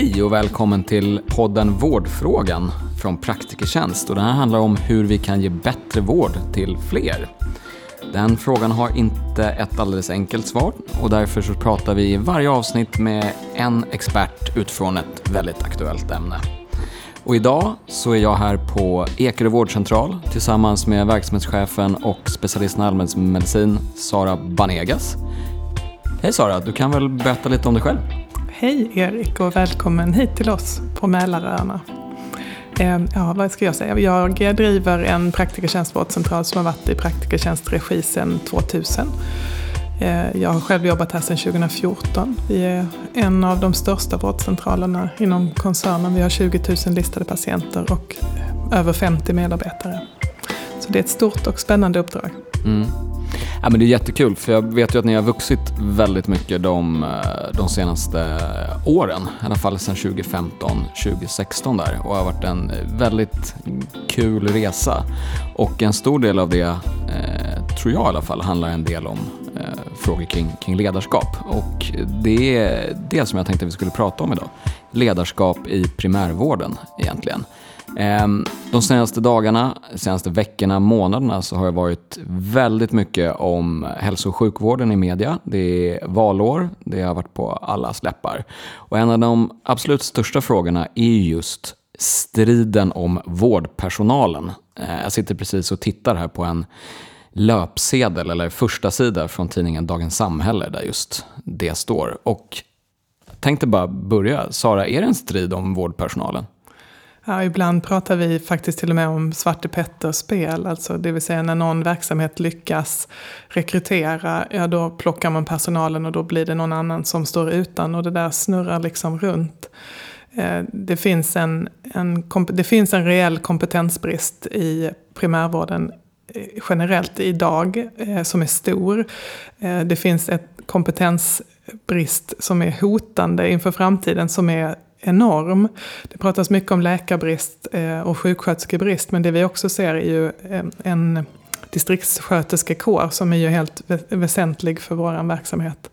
Hej och välkommen till podden Vårdfrågan från Praktikertjänst. Och den här handlar om hur vi kan ge bättre vård till fler. Den frågan har inte ett alldeles enkelt svar och därför så pratar vi i varje avsnitt med en expert utifrån ett väldigt aktuellt ämne. Och idag så är jag här på Ekerö vårdcentral tillsammans med verksamhetschefen och specialisten i allmänmedicin Sara Banegas. Hej Sara, du kan väl berätta lite om dig själv? Hej Erik och välkommen hit till oss på Mälaröarna. Ehm, ja, vad ska jag säga? Jag driver en praktikertjänstvårdscentral som har varit i praktikertjänstregi sedan 2000. Ehm, jag har själv jobbat här sedan 2014. Vi är en av de största vårdcentralerna inom koncernen. Vi har 20 000 listade patienter och över 50 medarbetare. Så det är ett stort och spännande uppdrag. Mm. Ja, men det är jättekul för jag vet ju att ni har vuxit väldigt mycket de, eh, de senaste åren. I alla fall sedan 2015, 2016 där och har varit en väldigt kul resa. Och en stor del av det, eh, tror jag i alla fall, handlar en del om eh, frågor kring, kring ledarskap. Och det är det som jag tänkte vi skulle prata om idag. Ledarskap i primärvården egentligen. Ehm, de senaste dagarna, senaste veckorna, månaderna så har det varit väldigt mycket om hälso och sjukvården i media. Det är valår, det har varit på alla släppar. Och en av de absolut största frågorna är just striden om vårdpersonalen. Ehm, jag sitter precis och tittar här på en löpsedel eller första sida från tidningen Dagens Samhälle där just det står. Och jag tänkte bara börja. Sara, är det en strid om vårdpersonalen? Ja, ibland pratar vi faktiskt till och med om Svarte Petter-spel. Alltså det vill säga när någon verksamhet lyckas rekrytera, ja då plockar man personalen och då blir det någon annan som står utan. Och det där snurrar liksom runt. Eh, det finns en, en, det finns en reell kompetensbrist i primärvården eh, generellt idag eh, som är stor. Det finns ett kompetensbrist som är hotande inför framtiden som är enorm. Det pratas mycket om läkarbrist eh, och sjuksköterskebrist men det vi också ser är ju eh, en distriktssköterskekår som är ju helt väsentlig för vår verksamhet.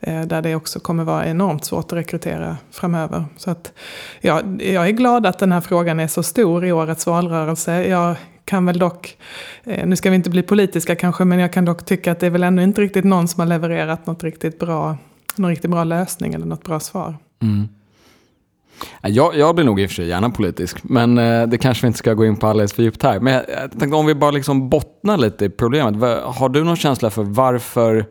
Eh, där det också kommer vara enormt svårt att rekrytera framöver. Så att, ja, jag är glad att den här frågan är så stor i årets valrörelse. Jag kan väl dock, nu ska vi inte bli politiska kanske, men jag kan dock tycka att det är väl ännu inte riktigt någon som har levererat något riktigt bra, någon riktigt bra lösning eller något bra svar. Mm. Jag, jag blir nog i och för sig gärna politisk, men eh, det kanske vi inte ska gå in på alldeles för djupt här. Men jag, jag tänkte om vi bara liksom bottnar lite i problemet. Har du någon känsla för varför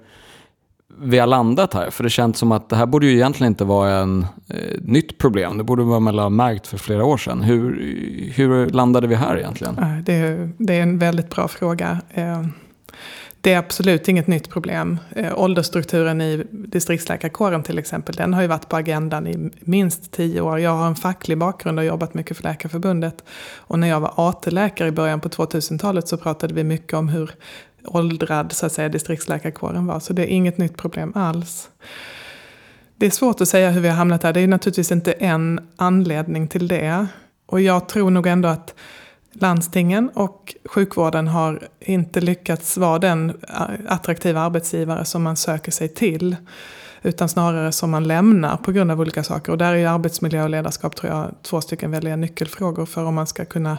vi har landat här? För det känns som att det här borde ju egentligen inte vara en eh, nytt problem. Det borde man väl ha märkt för flera år sedan. Hur, hur landade vi här egentligen? Det, det är en väldigt bra fråga. Eh, det är absolut inget nytt problem. Eh, åldersstrukturen i distriktsläkarkåren till exempel, den har ju varit på agendan i minst tio år. Jag har en facklig bakgrund och jobbat mycket för Läkarförbundet. Och när jag var AT-läkare i början på 2000-talet så pratade vi mycket om hur åldrad så att säga, distriktsläkarkåren var. Så det är inget nytt problem alls. Det är svårt att säga hur vi har hamnat här. Det är naturligtvis inte en anledning till det. Och jag tror nog ändå att landstingen och sjukvården har inte lyckats vara den attraktiva arbetsgivare som man söker sig till. Utan snarare som man lämnar på grund av olika saker. Och där är arbetsmiljö och ledarskap tror jag två stycken väldiga nyckelfrågor för om man ska kunna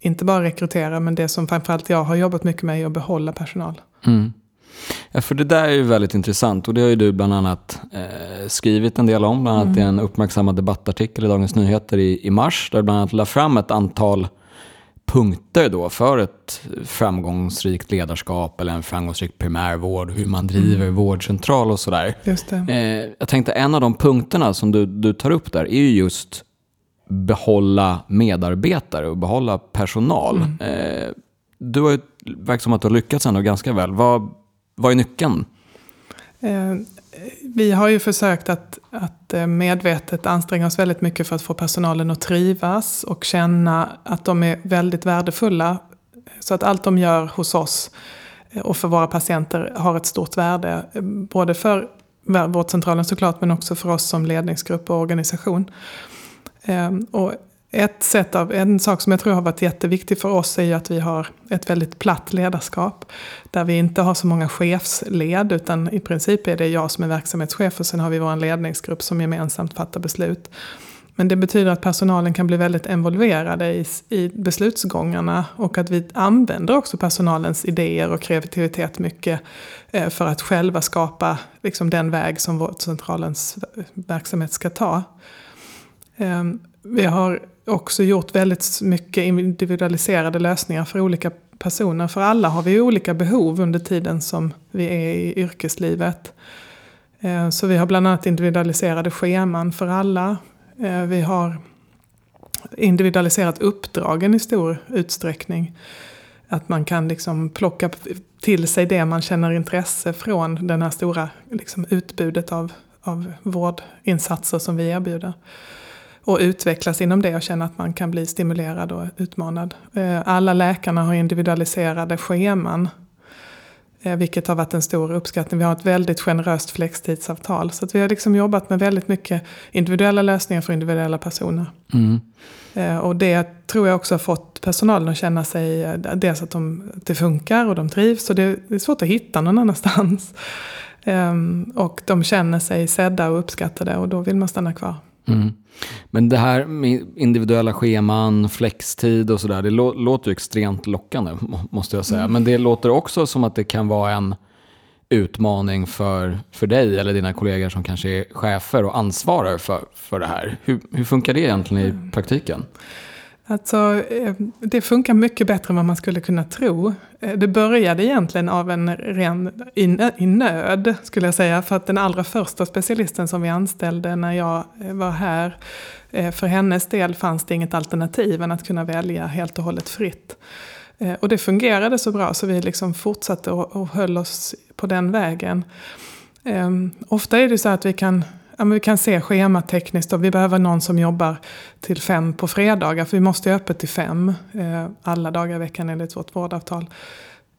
inte bara rekrytera men det som framförallt jag har jobbat mycket med är att behålla personal. Mm. Ja, för det där är ju väldigt intressant och det har ju du bland annat eh, skrivit en del om. Bland annat mm. i en uppmärksammad debattartikel i Dagens Nyheter i, i mars där du bland annat la fram ett antal punkter då för ett framgångsrikt ledarskap eller en framgångsrik primärvård, hur man driver mm. vårdcentral och sådär. Just det. Eh, jag tänkte en av de punkterna som du, du tar upp där är ju just behålla medarbetare och behålla personal. Mm. Eh, du har ju verkar som att du har lyckats ändå ganska väl. Vad, vad är nyckeln? Eh, vi har ju försökt att, att eh, medvetet anstränga oss väldigt mycket för att få personalen att trivas och känna att de är väldigt värdefulla. Så att allt de gör hos oss eh, och för våra patienter har ett stort värde. Eh, både för vårdcentralen såklart men också för oss som ledningsgrupp och organisation. Ehm, och ett sätt av, en sak som jag tror har varit jätteviktig för oss är ju att vi har ett väldigt platt ledarskap. Där vi inte har så många chefsled utan i princip är det jag som är verksamhetschef och sen har vi vår ledningsgrupp som gemensamt fattar beslut. Men det betyder att personalen kan bli väldigt involverade i, i beslutsgångarna och att vi använder också personalens idéer och kreativitet mycket eh, för att själva skapa liksom, den väg som vårdcentralens verksamhet ska ta. Ehm, vi har också gjort väldigt mycket individualiserade lösningar för olika personer. För alla har vi olika behov under tiden som vi är i yrkeslivet. Eh, så vi har bland annat individualiserade scheman för alla. Eh, vi har individualiserat uppdragen i stor utsträckning. Att man kan liksom plocka till sig det man känner intresse från det här stora liksom utbudet av, av vårdinsatser som vi erbjuder. Och utvecklas inom det och känna att man kan bli stimulerad och utmanad. Eh, alla läkarna har individualiserade scheman Eh, vilket har varit en stor uppskattning. Vi har ett väldigt generöst flextidsavtal. Så vi har liksom jobbat med väldigt mycket individuella lösningar för individuella personer. Mm. Eh, och det tror jag också har fått personalen att känna sig, dels att, de, att det funkar och de trivs. Och det är svårt att hitta någon annanstans. Ehm, och de känner sig sedda och uppskattade och då vill man stanna kvar. Mm. Men det här med individuella scheman, flextid och sådär, det låter ju extremt lockande måste jag säga. Mm. Men det låter också som att det kan vara en utmaning för, för dig eller dina kollegor som kanske är chefer och ansvarar för, för det här. Hur, hur funkar det egentligen i praktiken? Alltså, eh, det funkar mycket bättre än vad man skulle kunna tro. Eh, det började egentligen av en ren i nöd, skulle jag säga. För att den allra första specialisten som vi anställde när jag eh, var här, för hennes del fanns det inget alternativ än att kunna välja helt och hållet fritt. Och det fungerade så bra så vi liksom fortsatte och höll oss på den vägen. Ehm, ofta är det så att vi kan ja, vi kan se schematekniskt och vi behöver någon som jobbar till fem på fredagar. För vi måste ha öppet till fem eh, alla dagar i veckan enligt vårt vårdavtal.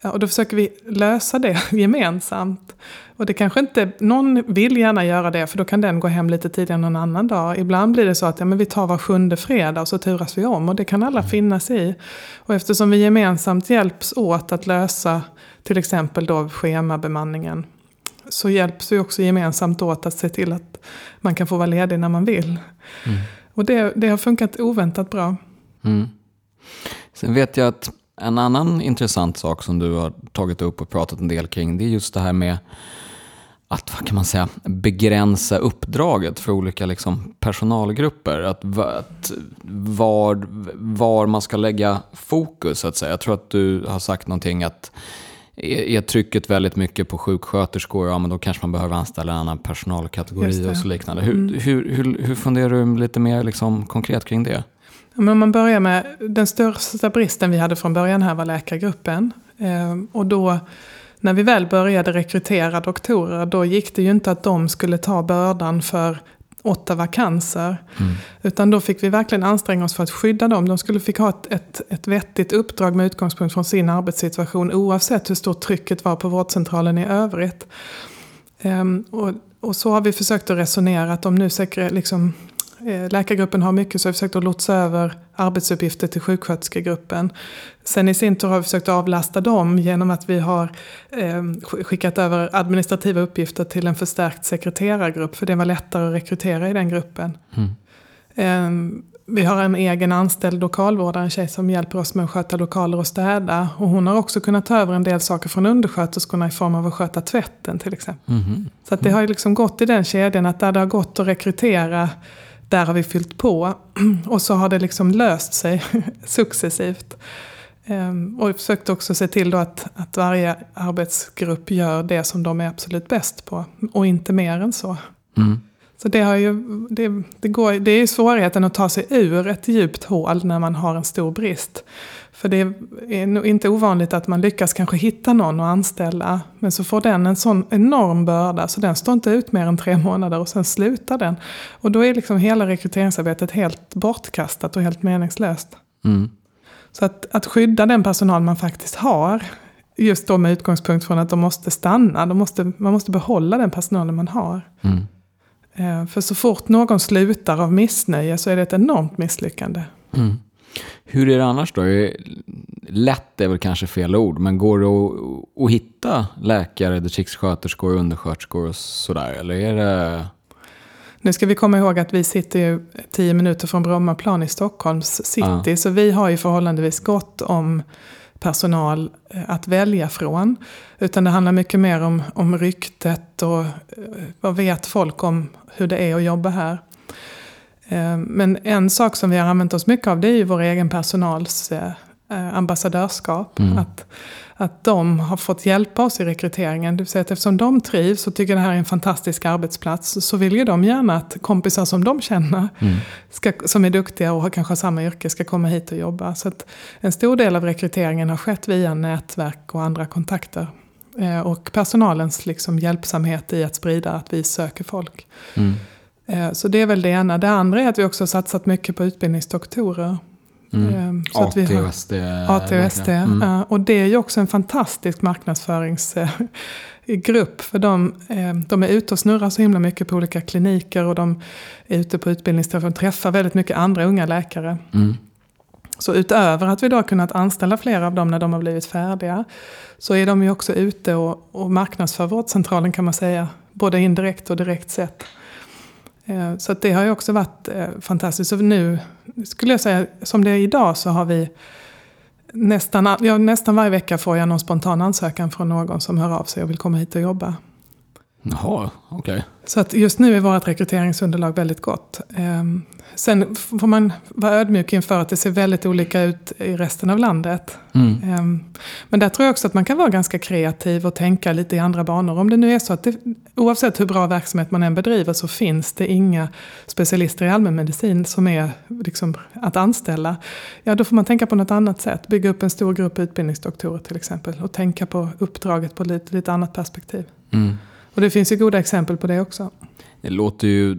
Ja, och då försöker vi lösa det gemensamt. Och det kanske inte, någon vill gärna göra det för då kan den gå hem lite tidigare någon annan dag. Ibland blir det så att ja, men vi tar var sjunde fredag och så turas vi om. Och det kan alla mm. finna sig i. Och eftersom vi gemensamt hjälps åt att lösa till exempel då schemabemanningen så hjälps vi också gemensamt åt att se till att man kan få vara ledig när man vill. Mm. Och det, det har funkat oväntat bra. Mm. Sen vet jag att en annan intressant sak som du har tagit upp och pratat en del kring, det är just det här med att vad kan man säga, begränsa uppdraget för olika liksom, personalgrupper. Att, att var, var man ska lägga fokus, så att säga. Jag tror att du har sagt någonting att är trycket väldigt mycket på sjuksköterskor, ja men då kanske man behöver anställa en annan personalkategori och så liknande. Hur, mm. hur, hur, hur funderar du lite mer liksom konkret kring det? Men om man börjar med den största bristen vi hade från början här var läkargruppen. Eh, och då när vi väl började rekrytera doktorer då gick det ju inte att de skulle ta bördan för åtta vakanser. Mm. Utan då fick vi verkligen anstränga oss för att skydda dem. De skulle fick ha ett, ett, ett vettigt uppdrag med utgångspunkt från sin arbetssituation oavsett hur stort trycket var på vårdcentralen i övrigt. Um, och, och, så har vi försökt att resonera att om nu säkert, liksom, läkargruppen har mycket så har vi försökt att lotsa över arbetsuppgifter till sjuksköterskegruppen. Sen i sin tur har vi försökt avlasta dem genom att vi har eh, skickat över administrativa uppgifter till en förstärkt sekreterargrupp. För det var lättare att rekrytera i den gruppen. Mm. Eh, vi har en egen anställd lokalvårdare, en tjej som hjälper oss med att sköta lokaler och städa. Och hon har också kunnat ta över en del saker från undersköterskorna i form av att sköta tvätten till exempel. Mm. Så det har liksom gått i den kedjan att där det har gått att rekrytera där har vi fyllt på. Och så har det liksom löst sig successivt. Ehm, och försökt också se till då att, att varje arbetsgrupp gör det som de är absolut bäst på. Och inte mer än så. Mm. Så det, har ju, det, det, går, det är ju svårigheten att ta sig ur ett djupt hål när man har en stor brist. För det är nog inte ovanligt att man lyckas kanske hitta någon att anställa. Men så får den en sån enorm börda så den står inte ut mer än tre månader och sen slutar den. Och då är liksom hela rekryteringsarbetet helt bortkastat och helt meningslöst. Mm. Så att, att skydda den personal man faktiskt har, just då med utgångspunkt från att de måste stanna, de måste, man måste behålla den personalen man har. Mm. Eh, för så fort någon slutar av missnöje så är det ett enormt misslyckande. Mm. Hur är det annars då? Lätt är väl kanske fel ord, men går det att, att hitta läkare, distriktssköterskor, undersköterskor och sådär? Eller är det... Nu ska vi komma ihåg att vi sitter ju tio minuter från Brommaplan i Stockholms city. Ja. Så vi har ju förhållandevis gott om personal eh, att välja från. Utan det handlar mycket mer om, om ryktet och eh, vad vet folk om hur det är att jobba här. Eh, men en sak som vi har använt oss mycket av det är ju vår egen personals ambassadörskap. Mm. Att, att de har fått hjälpa oss i rekryteringen. Det vill säga att eftersom de trivs och tycker det här är en fantastisk arbetsplats så vill ju de gärna att kompisar som de känner, mm. ska, som är duktiga och har kanske samma yrke, ska komma hit och jobba. Så att en stor del av rekryteringen har skett via nätverk och andra kontakter. Eh, och personalens liksom hjälpsamhet i att sprida att vi söker folk. Mm. Eh, så det är väl det ena. Det andra är att vi också har satsat mycket på utbildningsdoktorer. Mm. Ehm, så AT och SD. AT och SD. Mm. och det är ju också en fantastisk marknadsföringsgrupp. För de, ehm, de är ute och snurrar så himla mycket på olika kliniker och de är ute på utbildningsträffar och träffar väldigt mycket andra unga läkare. Mm. Så utöver att vi då har kunnat anställa flera av dem när de har blivit färdiga så är de ju också ute och, och marknadsför vårdcentralen kan man säga. Både indirekt och direkt sätt. Eh, så det har ju också varit eh, fantastiskt. Så nu skulle jag säga, som det är idag så har vi nästan, ja, nästan varje vecka får jag någon spontan ansökan från någon som hör av sig och vill komma hit och jobba. Jaha, okej. Okay. Så att just nu är vårt rekryteringsunderlag väldigt gott. Ehm, sen får man vara ödmjuk inför att det ser väldigt olika ut i resten av landet. Mm. Ehm, men där tror jag också att man kan vara ganska kreativ och tänka lite i andra banor. Om det nu är så att det, oavsett hur bra verksamhet man än bedriver så finns det inga specialister i allmänmedicin som är liksom att anställa. Ja, då får man tänka på något annat sätt. Bygga upp en stor grupp utbildningsdoktorer till exempel. Och tänka på uppdraget på lite, lite annat perspektiv. Mm. Och det finns ju goda exempel på det också. Det låter ju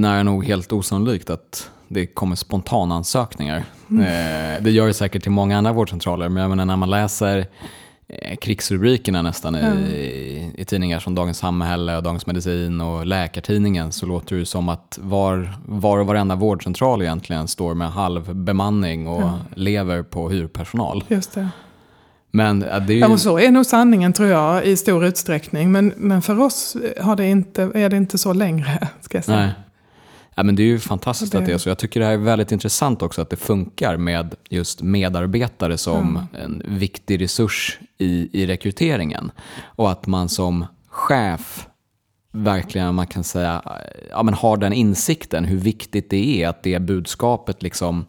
nära nog helt osannolikt att det kommer spontanansökningar. Mm. Eh, det gör det säkert till många andra vårdcentraler, men jag menar när man läser eh, krigsrubrikerna nästan mm. i, i, tidningar som Dagens Samhälle, och Dagens Medicin och Läkartidningen så låter det som att var, var och varenda vårdcentral egentligen står med halv bemanning och mm. lever på hyrpersonal. Just det. Men det är ju... ja, och så är nog sanningen tror jag i stor utsträckning. Men, men för oss har det inte, är det inte så längre. Ska jag säga. Nej. Ja, men det är ju fantastiskt det... att det är så. Jag tycker det här är väldigt intressant också att det funkar med just medarbetare som mm. en viktig resurs i, i rekryteringen. Och att man som chef verkligen man kan säga, ja, men har den insikten hur viktigt det är att det budskapet liksom,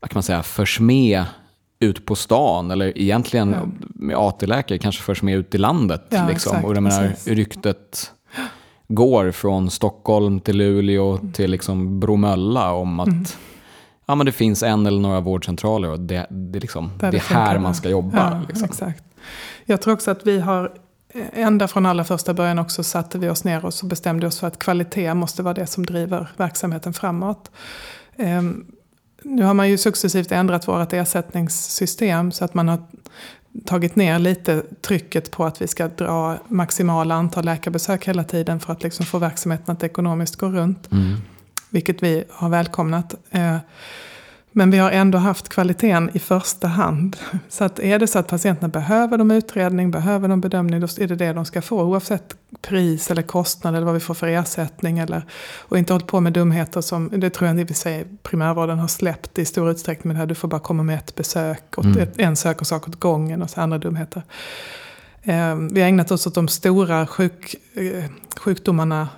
vad kan man säga, förs med ut på stan eller egentligen ja. med AT-läkare kanske förs med ut i landet. Ja, liksom. exakt, och jag menar, ryktet går från Stockholm till Luleå mm. till liksom Bromölla om att mm. ja, men det finns en eller några vårdcentraler och det, det, liksom, det, det är här man ska jobba. Ja, liksom. exakt. Jag tror också att vi har ända från allra första början också satte vi oss ner och så bestämde oss för att kvalitet måste vara det som driver verksamheten framåt. Um, nu har man ju successivt ändrat vårt ersättningssystem så att man har tagit ner lite trycket på att vi ska dra maximala antal läkarbesök hela tiden för att liksom få verksamheten att ekonomiskt gå runt. Mm. Vilket vi har välkomnat. Men vi har ändå haft kvaliteten i första hand. Så att är det så att patienterna behöver de utredning, behöver de bedömning, då är det det de ska få. Oavsett pris eller kostnad eller vad vi får för ersättning. Eller, och inte hållit på med dumheter som, det tror jag vi säger, primärvården har släppt i stor utsträckning med det här. Du får bara komma med ett besök, och mm. en söker sak åt gången och så andra dumheter. Eh, vi har ägnat oss åt de stora sjuk, eh, sjukdomarna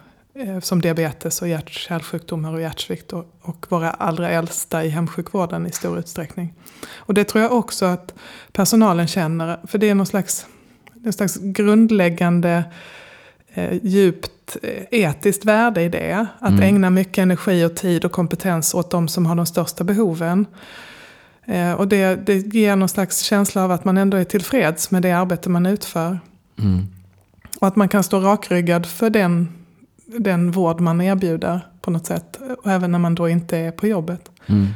som diabetes och hjärt-kärlsjukdomar och hjärtsvikt och, och våra allra äldsta i hemsjukvården i stor utsträckning. Och det tror jag också att personalen känner, för det är någon slags, någon slags grundläggande eh, djupt eh, etiskt värde i det. Att mm. ägna mycket energi och tid och kompetens åt de som har de största behoven. Eh, och det, det ger någon slags känsla av att man ändå är tillfreds med det arbete man utför. Mm. Och att man kan stå rakryggad för den den vård man erbjuder på något sätt. Och även när man då inte är på jobbet. Mm.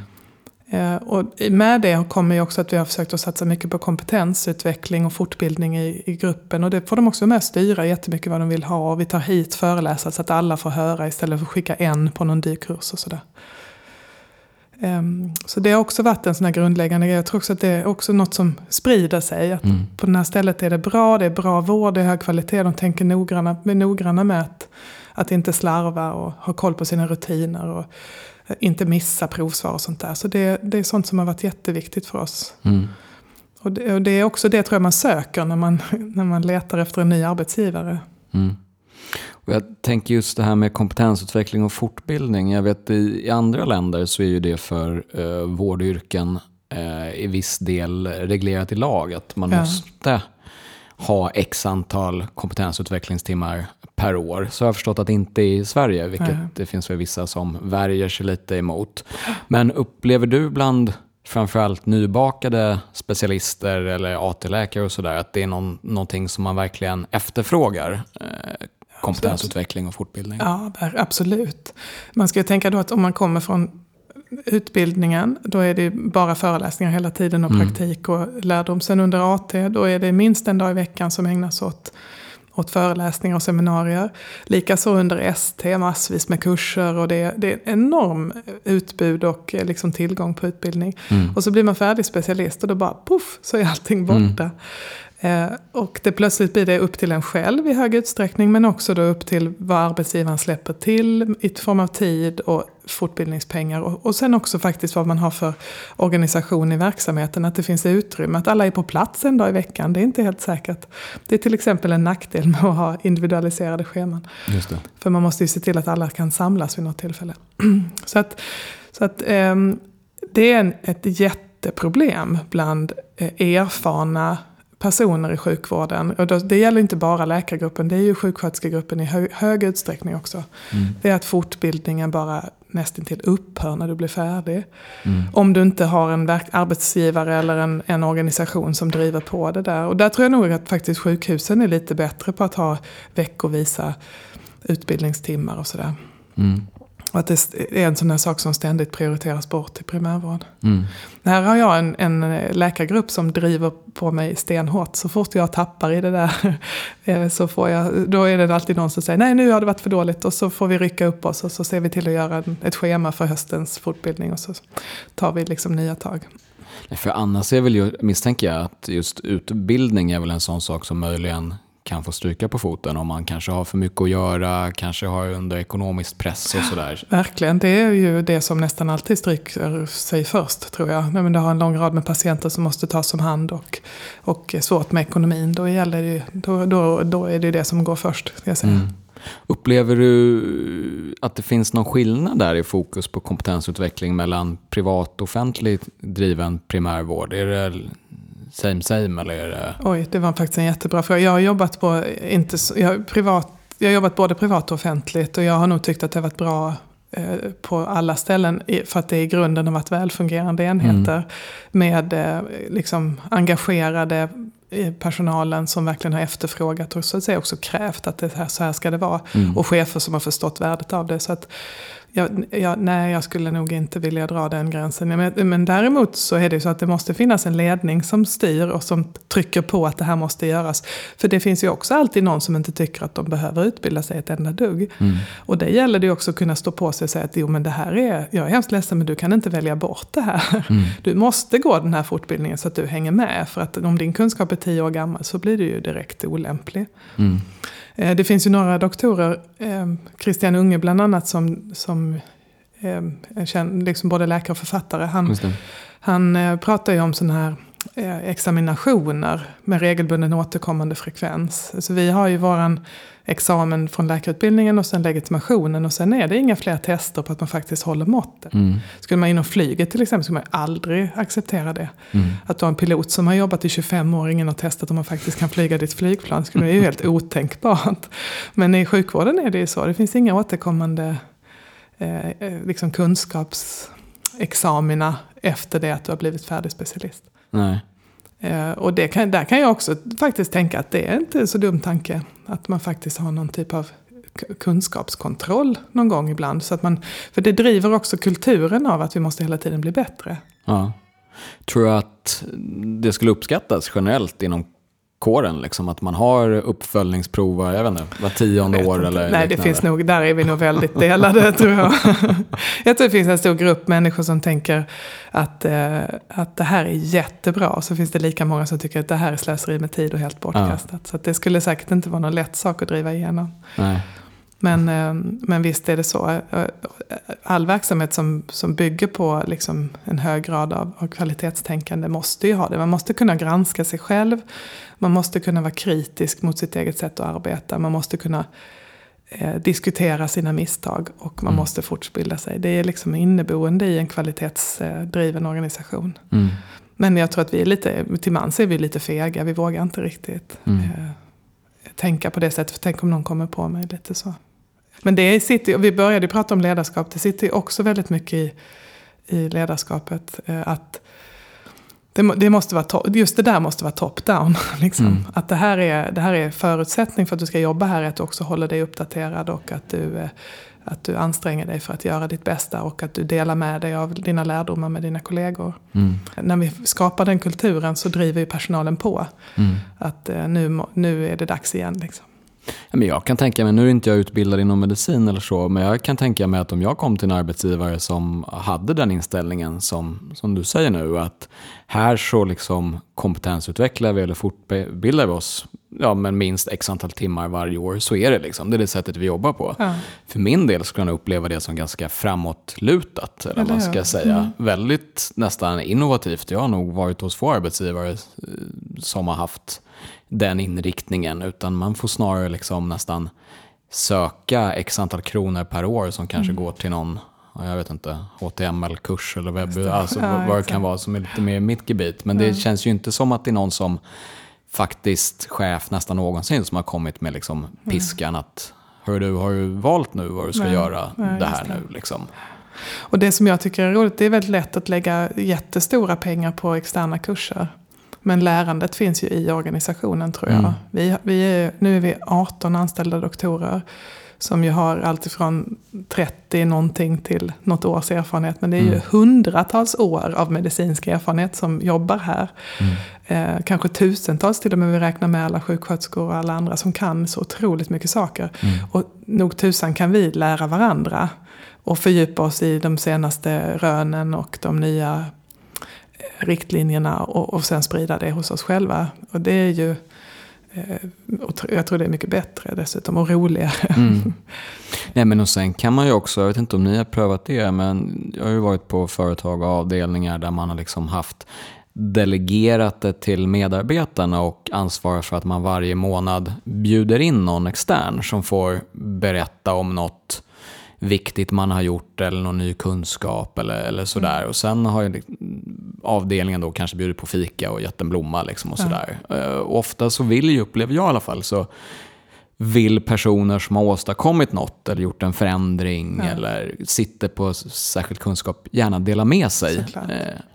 Eh, och med det kommer ju också att vi har försökt att satsa mycket på kompetensutveckling och fortbildning i, i gruppen. Och det får de också med att styra jättemycket vad de vill ha. Och vi tar hit föreläsare så att alla får höra istället för att skicka en på någon dykurs och sådär. Um, så det har också varit en sån här grundläggande grej. Jag tror också att det är också något som sprider sig. Att mm. På det här stället är det bra, det är bra vård, det är hög kvalitet. De tänker noggranna, är noggranna med att Att inte slarva och ha koll på sina rutiner och inte missa provsvar och sånt där. Så det, det är sånt som har varit jätteviktigt för oss. Mm. Och det, och det, är också det tror jag man söker när man, när man letar efter en ny arbetsgivare. Mm. Och jag tänker just det här med kompetensutveckling och fortbildning. Jag vet i, i andra länder så är ju det för eh, vårdyrken eh, i viss del reglerat i lag. Att man ja. måste ha x antal kompetensutvecklingstimmar per år. Så jag har förstått att inte i Sverige, vilket Nej. det finns väl vissa som värjer sig lite emot. Men upplever du bland framförallt nybakade specialister eller AT-läkare och sådär, att det är någon, någonting som man verkligen efterfrågar? Eh, kompetensutveckling och fortbildning? Ja, absolut. Man ska ju tänka då att om man kommer från utbildningen, då är det bara föreläsningar hela tiden och mm. praktik och lärdom. Sen under AT, då är det minst en dag i veckan som ägnas åt, åt föreläsningar och seminarier. Likaså under ST, massvis med kurser och det, det är enorm utbud och eh, liksom tillgång på utbildning. Mm. Och så blir man färdig specialist och då bara poff så är allting borta. Mm. Eh, och det plötsligt blir det upp till en själv i hög utsträckning men också då upp till vad arbetsgivaren släpper till i form av tid och fortbildningspengar. Och, och sen också faktiskt vad man har för organisation i verksamheten. Att det finns utrymme, att alla är på plats en dag i veckan. Det är inte helt säkert. Det är till exempel en nackdel med att ha individualiserade scheman. För man måste ju se till att alla kan samlas vid något tillfälle. så att, så att eh, det är en, ett jätteproblem bland eh, erfarna personer i sjukvården. Och det gäller inte bara läkargruppen, det är ju sjuksköterskegruppen i hög, hög utsträckning också. Mm. Det är att fortbildningen bara nästintill upphör när du blir färdig. Mm. Om du inte har en arbetsgivare eller en, en organisation som driver på det där. Och där tror jag nog att faktiskt sjukhusen är lite bättre på att ha veckovisa utbildningstimmar och sådär. Mm. Och att det är en sån här sak som ständigt prioriteras bort i primärvård. Mm. Här har jag en, en, läkargrupp som driver på mig stenhårt. Så fort jag tappar i det där eh, så får jag, då är det alltid någon som säger nej nu har det varit för dåligt. Och så får vi rycka upp oss och så ser vi till att göra ett schema för höstens fortbildning. Och så tar vi liksom nya tag. För annars är väl misstänker jag att just utbildning är väl en sån sak som möjligen kan få stryka på foten om man kanske har för mycket att göra, kanske har under ekonomisk press och sådär. Verkligen, det är ju det som nästan alltid stryker sig först tror jag. Men du har en lång rad med patienter som måste tas om hand och, och svårt med ekonomin. Då, gäller det, då, då, då är det det som går först. Ska jag säga. Mm. Upplever du att det finns någon skillnad där i fokus på kompetensutveckling mellan privat och offentligt driven primärvård? Är det same same eller är det... Oj, det var faktiskt en jättebra fråga. Jag har jobbat på, inte, jag, privat, jag har jobbat både privat och offentligt och jag har nog tyckt att det har varit bra eh, på alla ställen för att det i grunden har varit välfungerande enheter mm. med eh, liksom engagerade personalen som verkligen har efterfrågat och så att säga också krävt att det här, så här ska det vara. Mm. Och chefer som har förstått värdet av det. Så att jag, jag, nej, jag skulle nog inte vilja dra den gränsen. Men, men däremot så är det så att det måste finnas en ledning som styr och som trycker på att det här måste göras. För det finns ju också alltid någon som inte tycker att de behöver utbilda sig ett enda dugg. Mm. Och det gäller det också att kunna stå på sig och säga att jo men det här är, jag är hemskt ledsen men du kan inte välja bort det här. Mm. Du måste gå den här fortbildningen så att du hänger med. För att om din kunskap är tio år gammal så blir du ju direkt olämplig. Mm. Eh, det finns ju några doktorer, eh, Christian Unge bland annat, som, som eh, är liksom både läkare och författare. Han, han pratar ju om sådana här examinationer med regelbunden återkommande frekvens. Så vi har ju våran examen från läkarutbildningen och sen legitimationen och sen är det inga fler tester på att man faktiskt håller måttet. Mm. Skulle man inom flyget till exempel skulle man aldrig acceptera det. Mm. Att du har en pilot som har jobbat i 25 år och ingen har testat om man faktiskt kan flyga ditt flygplan skulle det ju helt otänkbart. Men i sjukvården är det ju så, det finns inga återkommande eh, eh liksom kunskapsexamina efter det att du har blivit färdig specialist. Nej. Eh, och det kan, där kan jag också faktiskt tänka att det är inte så dum tanke. Att man faktiskt har någon typ av kunskapskontroll någon gång ibland. Så att man, för det driver också kulturen av att vi måste hela tiden bli bättre. Ja. Tror du att det skulle uppskattas generellt inom kåren? Liksom, att man har uppföljningsprov jag vet inte, var tionde år? Eller Nej, det finns nog, där är vi nog väldigt delade tror jag. jag tror det finns en stor grupp människor som tänker att, eh, att det här är jättebra. Och så finns det lika många som tycker att det här är slöseri med tid och helt bortkastat. Ja. Så det skulle säkert inte vara någon lätt sak att driva igenom. Nej. Men, eh, men visst är det så. Eh, all verksamhet som, som bygger på liksom en hög grad av, av kvalitetstänkande måste ju ha det. Man måste kunna granska sig själv. Man måste kunna vara kritisk mot sitt eget sätt att arbeta. Man måste kunna eh, diskutera sina misstag och man mm. måste fortbilda sig. Det är liksom inneboende i en kvalitetsdriven organisation. Mm. Men jag tror att vi är lite, till mans är vi lite fega. Vi vågar inte riktigt mm. eh, tänka på det sättet. För tänk om någon kommer på mig lite så. Men det sitter, vi började prata om ledarskap. Det sitter också väldigt mycket i, i ledarskapet. Eh, att det, det, måste vara just det där måste vara top-down. Liksom. Mm. Att det här, är, det här är förutsättning för att du ska jobba här. Att du också håller dig uppdaterad och att du, eh, att du anstränger dig för att göra ditt bästa. Och att du delar med dig av dina lärdomar med dina kollegor. Mm. När vi skapar den kulturen så driver ju personalen på. Mm. Att eh, nu, nu är det dags igen. Liksom. Men jag kan tänka mig, nu är inte jag utbildad inom medicin eller så, men jag kan tänka mig att om jag kom till en arbetsgivare som hade den inställningen som, som du säger nu, att här så liksom kompetensutvecklar vi eller fortbildar vi oss ja, men minst x antal timmar varje år, så är det liksom. Det är det sättet vi jobbar på. Ja. För min del skulle jag uppleva det som ganska framåtlutat, eller, eller man ska säga. Mm. Väldigt nästan innovativt. Jag har nog varit hos få arbetsgivare eh, som har haft den inriktningen, utan man får snarare liksom nästan söka x antal kronor per år som kanske mm. går till någon jag vet inte, HTML-kurs eller webb, alltså ja, vad det kan vara som är lite mer mitt gebit. Men det känns ju inte som att det är någon som faktiskt chef nästan någonsin som har kommit med liksom piskan att Hör du, har du valt nu vad du ska nej, göra nej, det här det. nu? Liksom. Och det som jag tycker är roligt, det är väldigt lätt att lägga jättestora pengar på externa kurser. Men lärandet finns ju i organisationen tror jag. Mm. Vi, vi är, nu är vi 18 anställda doktorer. Som ju har alltifrån 30 någonting till något års erfarenhet. Men det är ju mm. hundratals år av medicinsk erfarenhet som jobbar här. Mm. Eh, kanske tusentals till och med, vi räknar med alla sjuksköterskor och alla andra som kan så otroligt mycket saker. Mm. Och nog tusan kan vi lära varandra. Och fördjupa oss i de senaste rönen och de nya riktlinjerna och, och sen sprida det hos oss själva. Och det är ju, eh, jag tror det är mycket bättre dessutom och roligare. Mm. Nej men och sen kan man ju också, jag vet inte om ni har prövat det, men jag har ju varit på företag och avdelningar där man har liksom haft delegerat det till medarbetarna och ansvarar för att man varje månad bjuder in någon extern som får berätta om något viktigt man har gjort eller någon ny kunskap eller, eller sådär. Mm. Och sen har ju avdelningen då kanske bjudit på fika och gett en blomma liksom och sådär. Ja. Uh, ofta så vill ju, upplever jag i alla fall, så vill personer som har åstadkommit något eller gjort en förändring ja. eller sitter på särskild kunskap gärna dela med sig uh,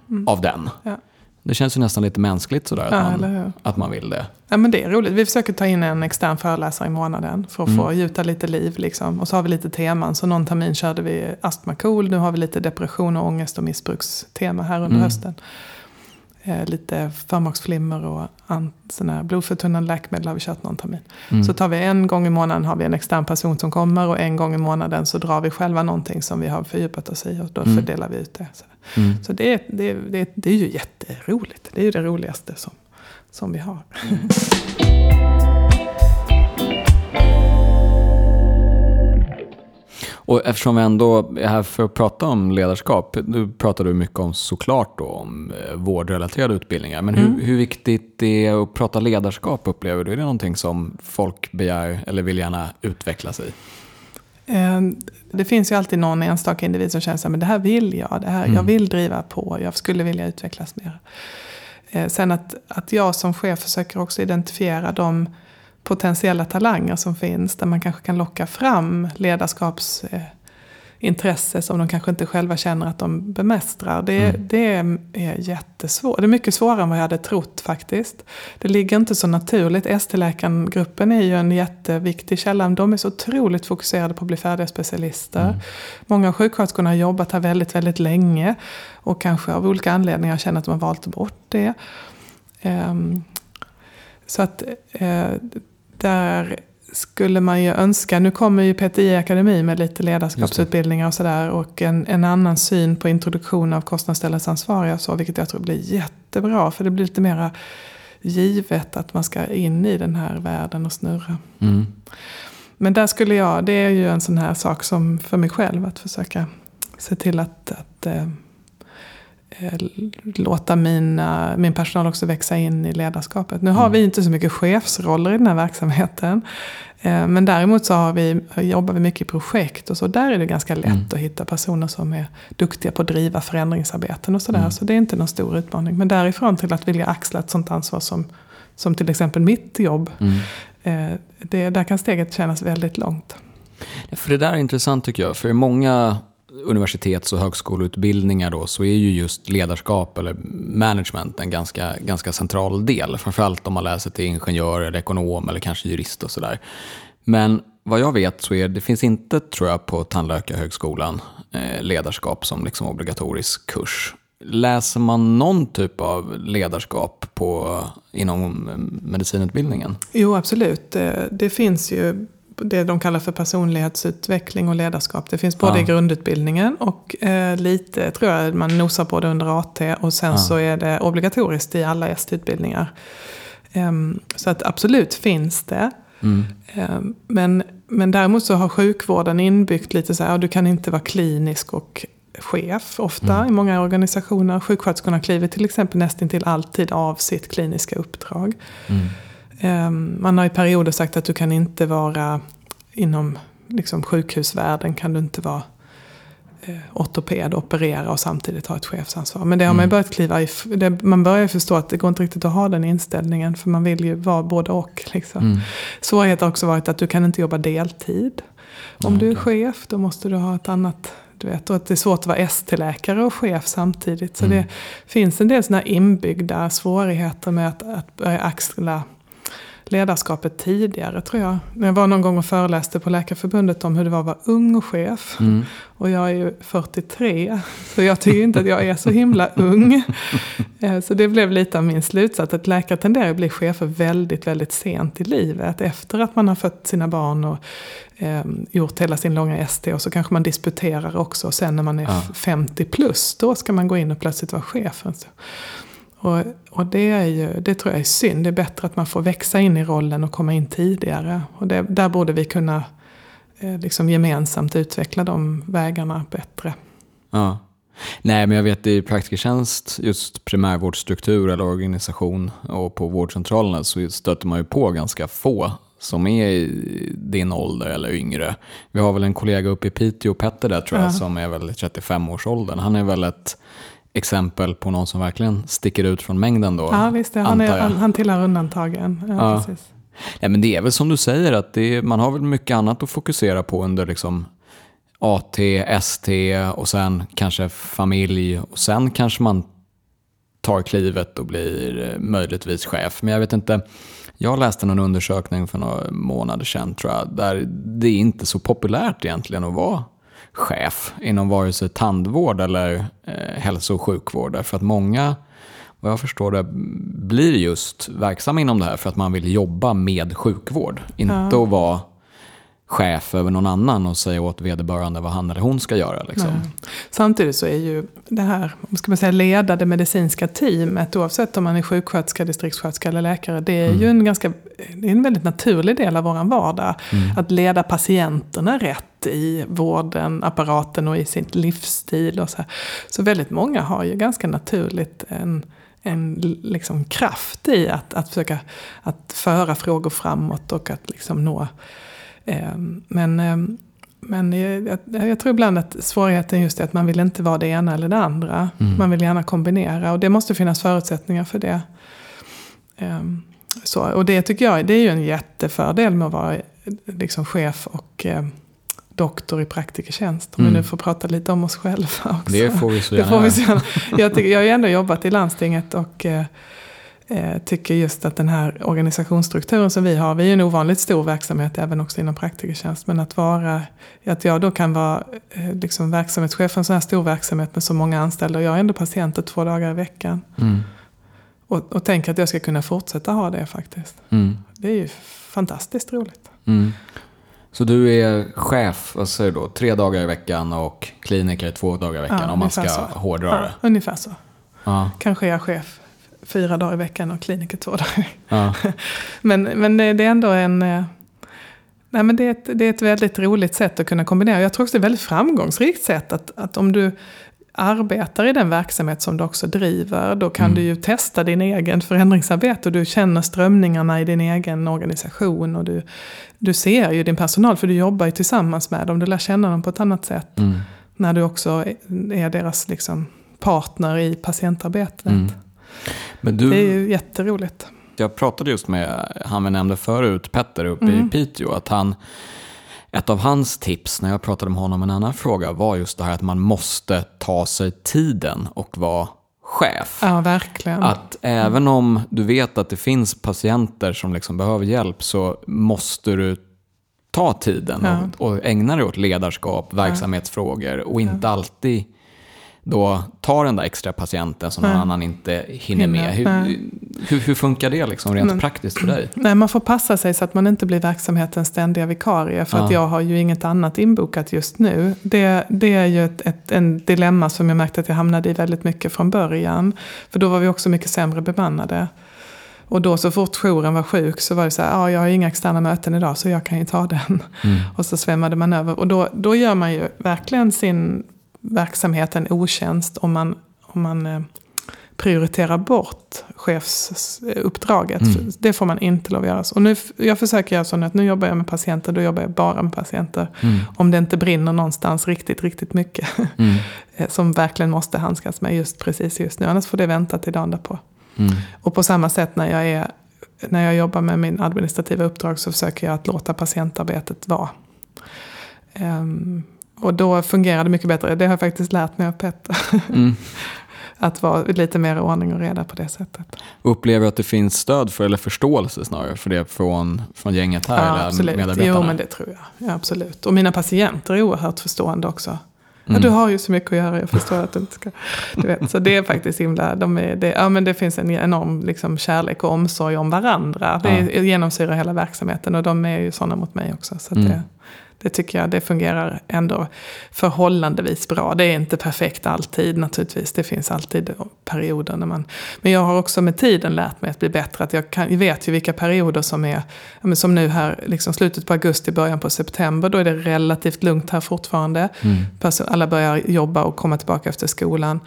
mm. av den. Ja. Det känns ju nästan lite mänskligt sådär ja, att, man, att man vill det. Ja men det är roligt. Vi försöker ta in en extern föreläsare i månaden för att mm. få gjuta lite liv. Liksom. Och så har vi lite teman. Så någon termin körde vi astma cool. Nu har vi lite depression och ångest och missbrukstema här under mm. hösten eh, lite förmaksflimmer och såna blodförtunnande läkemedel har vi kört någon termin. Mm. Så tar vi en gång i månaden har vi en extern person som kommer och en gång i månaden så drar vi själva någonting som vi har fördjupat oss i och då mm. fördelar vi ut det. Så, mm. så det, det, det, det är ju jätteroligt. Det är ju det roligaste som, som vi har. Och eftersom vi ändå är här för att prata om ledarskap, nu pratar du mycket om såklart då, om eh, vårdrelaterade utbildningar, men mm. hur, hur viktigt det är att prata ledarskap upplever du? Är det någonting som folk begär eller vill gärna utveckla sig i? Ehm, det finns ju alltid någon enstaka individ som känner att det här vill jag, det här, mm. jag vill driva på, jag skulle vilja utvecklas mer. Eh, sen att, att jag som chef försöker också identifiera de potentiella talanger som finns. Där man kanske kan locka fram ledarskapsintresse som de kanske inte själva känner att de bemästrar. Det, mm. det är jättesvårt. Det är mycket svårare än vad jag hade trott faktiskt. Det ligger inte så naturligt. ST-läkargruppen är ju en jätteviktig källa. De är så otroligt fokuserade på att bli färdiga specialister. Mm. Många av sjuksköterskorna har jobbat här väldigt, väldigt länge. Och kanske av olika anledningar känner att de har valt bort det. Um, så att eh, där skulle man ju önska, nu kommer ju PTI Akademi med lite ledarskapsutbildningar och sådär. Och en, en annan syn på introduktion av kostnadsställesansvariga och så. Vilket jag tror blir jättebra. För det blir lite mera givet att man ska in i den här världen och snurra. Mm. men där skulle jag, det är ju en sån här sak som för mig själv att försöka se till att, att eh låta mina, min personal också växa in i ledarskapet. Nu har mm. vi inte så mycket chefsroller i den här verksamheten. Eh, men däremot så har vi, jobbar vi mycket i projekt och så. Där är det ganska lätt mm. att hitta personer som är duktiga på att driva förändringsarbeten och sådär. Mm. Så det är inte någon stor utmaning. Men därifrån till att vilja axla ett sånt ansvar som, som till exempel mitt jobb. Mm. Eh, det, där kan steget kännas väldigt långt. För det där är intressant tycker jag. För många universitets och högskoleutbildningar då, så är ju just ledarskap eller management en ganska, ganska central del. Framförallt om man läser till ingenjör eller ekonom eller kanske jurist och sådär. Men vad jag vet så är det finns inte, tror jag, på Tandläkarhögskolan eh, ledarskap som liksom obligatorisk kurs. Läser man någon typ av ledarskap på, inom eh, medicinutbildningen? Jo, absolut. Det, det finns ju det de kallar för personlighetsutveckling och ledarskap. Det finns både ja. i grundutbildningen och eh, lite, tror jag, man nosar på det under AT. Och sen ja. så är det obligatoriskt i alla ST-utbildningar. Um, så att absolut finns det. Mm. Um, men, men däremot så har sjukvården inbyggt lite så här, du kan inte vara klinisk och chef ofta mm. i många organisationer. Sjuksköterskorna kliver till exempel nästintill alltid av sitt kliniska uppdrag. Mm. Ehm, man har i perioder sagt att du kan inte vara inom liksom, sjukhusvärlden kan du inte vara eh, ortoped och operera och samtidigt ha ett chefsansvar. Men det har mm. man börjat kliva i. Det, man börjar förstå att det går inte riktigt att ha den inställningen. För man vill ju vara både och. Liksom. Mm. Svårigheten har också varit att du kan inte jobba deltid. Om mm. du är chef då måste du ha ett annat du vet, och att det är svårt att vara ST-läkare och chef samtidigt. Så mm. det finns en del sådana inbyggda svårigheter med att, att börja axla ledarskapet tidigare tror jag. När jag var någon gång och föreläste på Läkarförbundet om hur det var att vara ung och chef. Mm. Och jag är ju 43, så jag tycker inte att jag är så himla ung. Eh, så det blev lite av min slutsats, att läkare tenderar att bli chefer väldigt, väldigt sent i livet. Efter att man har fött sina barn och eh, gjort hela sin långa ST och så kanske man disputerar också. Och sen när man är ja. 50 plus, då ska man gå in och plötsligt vara chef. Och, och det, är ju, det tror jag är synd. Det är bättre att man får växa in i rollen och komma in tidigare. Och det, där borde vi kunna eh, liksom gemensamt utveckla de vägarna bättre. Ja. Nej, men jag vet i praktikertjänst, just primärvårdsstruktur eller organisation och på vårdcentralerna så stöter man ju på ganska få som är i din ålder eller yngre. Vi har väl en kollega uppe i Piteå, Petter där tror jag, ja. som är väl 35-årsåldern. Han är väl ett exempel på någon som verkligen sticker ut från mängden då? Ja, visst. Han, är, han, han tillhör undantagen. Ja, ja. Precis. Ja, men det är väl som du säger, att det, man har väl mycket annat att fokusera på under liksom AT, ST och sen kanske familj och sen kanske man tar klivet och blir eh, möjligtvis chef. Men jag vet inte, jag läste någon undersökning för några månader sedan tror jag, där det är inte så populärt egentligen att vara chef inom vare sig tandvård eller eh, hälso och sjukvård. Därför att många, vad jag förstår det, blir just verksamma inom det här för att man vill jobba med sjukvård. Inte ja. att vara chef över någon annan och säga åt vederbörande vad han eller hon ska göra. Liksom. Samtidigt så är ju det här ska man säga, leda det medicinska teamet, oavsett om man är sjuksköterska, distriktssköterska eller läkare, det är mm. ju en, ganska, det är en väldigt naturlig del av vår vardag. Mm. Att leda patienterna rätt i vården, apparaten och i sin livsstil. Och så, så väldigt många har ju ganska naturligt en en liksom kraft i att, att försöka att föra frågor framåt och att liksom nå men, ehm, men jag, jag, tror ibland att svårigheten just är att man vill inte vara det ena eller det andra. Mm. Man vill gärna kombinera och det måste finnas förutsättningar för det. Ehm, så, och det tycker jag det är ju en jättefördel med att vara liksom chef och doktor i praktikertjänst. Om mm. vi nu får prata lite om oss själva också. Det får vi så gärna. Det får vi så gärna. Jag, tycker, jag har ju ändå jobbat i landstinget och eh, tycker just att den här organisationsstrukturen som vi har, vi är en ovanligt stor verksamhet även också inom praktikertjänst, men att vara, att jag då kan vara eh, liksom verksamhetschef för en sån här stor verksamhet med så många anställda och jag är ändå patienter två dagar i veckan. Mm. Och, och tänker att jag ska kunna fortsätta ha det faktiskt. Mm. Det är ju fantastiskt roligt. Mm. Så du är chef, vad säger du då, tre dagar i veckan och kliniker två dagar i veckan ja, om man ska så. hårdra det? Ja, ungefär så. Ja. Kanske är jag chef fyra dagar i veckan och kliniker två dagar. Ja. men, men det är ändå en... Eh, Nej, men det, är ett, det är ett väldigt roligt sätt att kunna kombinera. Jag tror också det är ett väldigt framgångsrikt sätt att, att om du arbetar i den verksamhet som du också driver, då kan mm. du ju testa din egen förändringsarbete och du känner strömningarna i din egen organisation. Och du, du ser ju din personal, för du jobbar ju tillsammans med dem. Du lär känna dem på ett annat sätt. Mm. När du också är deras liksom, partner i patientarbetet. Mm. Du, det är ju jätteroligt. Jag pratade just med han vi nämnde förut, Petter uppe mm. i Piteå, att han ett av hans tips när jag pratade med honom om en annan fråga var just det här att man måste ta sig tiden och vara chef. Ja, verkligen. Att även om du vet att det finns patienter som liksom behöver hjälp så måste du ta tiden ja. och, och, ägna dig åt ledarskap, verksamhetsfrågor och inte ja. alltid då tar den där extra patienten som någon annan inte hinner med. Hur, hur, hur, funkar det liksom rent Men, praktiskt för dig? Nej, man får passa sig så att man inte blir verksamhetens ständiga vikarie. För ja. att jag har ju inget annat inbokat just nu. Det, det är ju ett, ett, en dilemma som jag märkte att jag hamnade i väldigt mycket från början. För då var vi också mycket sämre bemannade. Och då så fort jouren var sjuk så var det så här, ja jag har inga externa möten idag så jag kan ju ta den. Mm. Och så svämmade man över. Och då, då gör man ju verkligen sin verksamheten otjänst om man, om man eh, prioriterar bort chefsuppdraget. Mm. Det får man inte lov att göra. Och nu, jag försöker göra så att nu jobbar jag med patienter, då jobbar jag bara med patienter. Mm. Om det inte brinner någonstans riktigt, riktigt mycket. Mm. Eh, som verkligen måste handskas med just precis just nu. Annars får det vänta till dagen därpå. Mm. Och på samma sätt när jag, är, när jag jobbar med min administrativa uppdrag så försöker jag att låta patientarbetet vara. Um, och då fungerar det mycket bättre. Det har jag faktiskt lärt mig av Petter. Mm. att vara lite mer ordning och reda på det sättet. Upplever du att det finns stöd för, eller förståelse snarare, för det från, från gänget här? Ja, absolut. Jo, men det tror jag. Ja, absolut. Och mina patienter är oerhört förstående också. Mm. Ja, du har ju så mycket att göra, jag förstår att du inte ska... Du vet, så det är faktiskt himla... De är, det, ja, men det finns en enorm liksom, kärlek och omsorg om varandra. Det ja. genomsyrar hela verksamheten och de är ju sådana mot mig också. Så mm. det, det tycker jag det fungerar ändå förhållandevis bra. Det är inte perfekt alltid naturligtvis. Det finns alltid perioder när man... Men jag har också med tiden lärt mig att bli bättre. Att jag, kan, jag vet ju vilka perioder som är... Som nu här, liksom slutet på augusti, början på september. Då är det relativt lugnt här fortfarande. Mm. Alla börjar jobba och komma tillbaka efter skolan.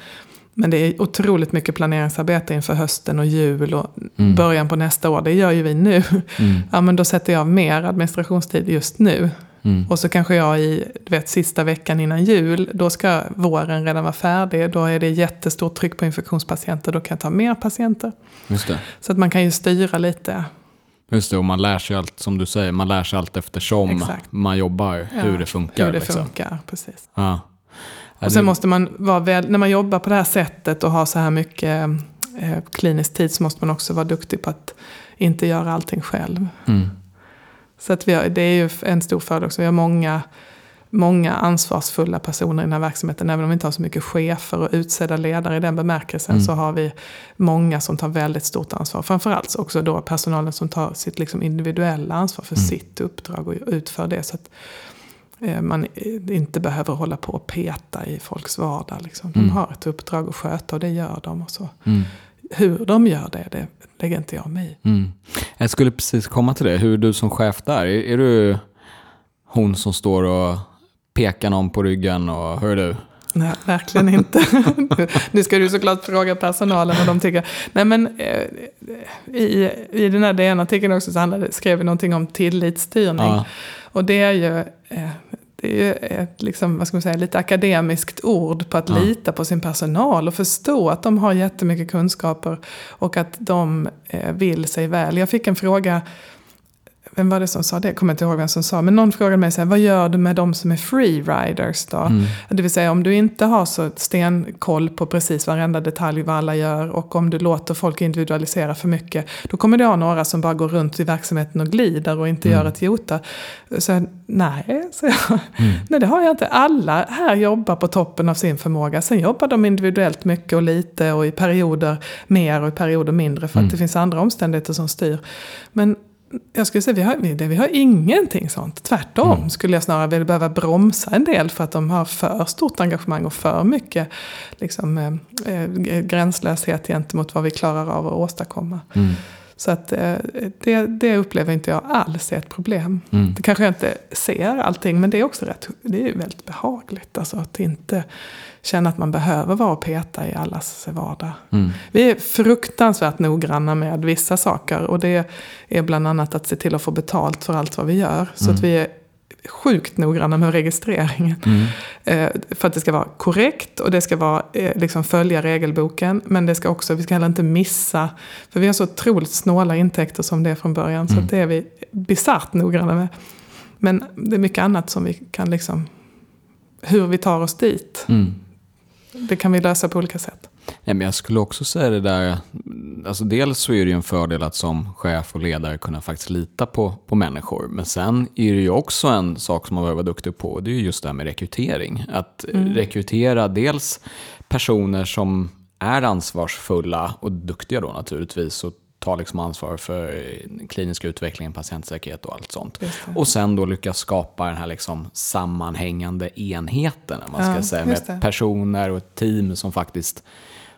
Men det är otroligt mycket planeringsarbete inför hösten och jul och mm. början på nästa år. Det gör ju vi nu. Mm. Ja, men då sätter jag av mer administrationstid just nu. Mm. Och så kanske jag i du vet, sista veckan innan jul, då ska våren redan vara färdig. Då är det jättestort tryck på infektionspatienter, då kan jag ta mer patienter. Så att man kan ju styra lite. Just det, och man lär sig allt, som du säger, man lär sig allt eftersom Exakt. man jobbar, hur ja, det funkar. Hur det liksom. funkar, precis. Ja. Och sen måste man vara väl, när man jobbar på det här sättet och har så här mycket eh, klinisk tid så måste man också vara duktig på att inte göra allting själv. Mm. Så att vi har, det är ju en stor fördel också. Vi har många, många ansvarsfulla personer i den här verksamheten. Även om vi inte har så mycket chefer och utsedda ledare i den bemärkelsen. Mm. Så har vi många som tar väldigt stort ansvar. Framförallt också då personalen som tar sitt liksom individuella ansvar för mm. sitt uppdrag och utför det. Så att eh, man inte behöver hålla på och peta i folks vardag. Liksom. De mm. har ett uppdrag att sköta och det gör de. Och så. Mm. Hur de gör det, det lägger inte jag mig i. Mm. Jag skulle precis komma till det. Hur är du som chef där? Är, är du hon som står och pekar någon på ryggen och hör du? Nej, verkligen inte. nu ska du såklart fråga personalen vad de tycker. Nej, men eh, i, i den här DN-artikeln också så handlade, skrev vi någonting om tillitsstyrning. Ja. Och det är ju eh, det är ett liksom, vad ska man säga, lite akademiskt ord på att ja. lita på sin personal och förstå att de har jättemycket kunskaper och att de eh, vill sig väl. Jag fick en fråga vem var det som sa det? Jag kommer inte ihåg vem som sa. Men någon frågade mig så här, vad gör du med de som är freeriders då? Mm. Det vill säga om du inte har så stenkoll på precis varenda detalj vad alla gör och om du låter folk individualisera för mycket. Då kommer du ha några som bara går runt i verksamheten och glider och inte mm. gör ett jota. Så nej, så jag, mm. nej, det har jag inte. Alla här jobbar på toppen av sin förmåga. Sen jobbar de individuellt mycket och lite och i perioder mer och i perioder mindre för att mm. det finns andra omständigheter som styr. Men jag skulle säga vi har, vi har ingenting sånt. Tvärtom mm. skulle jag snarare vilja behöva bromsa en del för att de har för stort engagemang och för mycket liksom, eh, eh gränslöshet gentemot vad vi klarar av att åstadkomma. Mm. Så att eh, det, det upplever inte jag alls är ett problem. Mm. Det kanske jag inte ser allting, men det är också rätt, det är väldigt behagligt. Alltså att inte känna att man behöver vara och peta i allas vardag. Mm. Vi är fruktansvärt noggranna med vissa saker och det är bland annat att se till att få betalt för allt vad vi gör. Så att vi är sjukt noggranna med registreringen. Eh, för att det ska vara korrekt och det ska vara, eh, liksom följa regelboken. Men det ska också, vi ska heller inte missa. För vi har så otroligt snåla intäkter som det är från början. Så att det är vi bisarrt noggranna med. Men det är mycket annat som vi kan liksom, hur vi tar oss dit. Mm. Det kan vi lösa på olika sätt. Nej, men jag skulle också säga det där, alltså dels så är det ju en fördel att som chef och ledare kunna faktiskt lita på, på människor. Men sen är det ju också en sak som man behöver vara duktig på, det är ju just det här med rekrytering. Att rekrytera dels personer som är ansvarsfulla och duktiga då naturligtvis och tar liksom ansvar för klinisk utveckling, patientsäkerhet och allt sånt. Och sen då lyckas skapa den här liksom sammanhängande enheten, man ska Ja, säga, med personer och ett team som faktiskt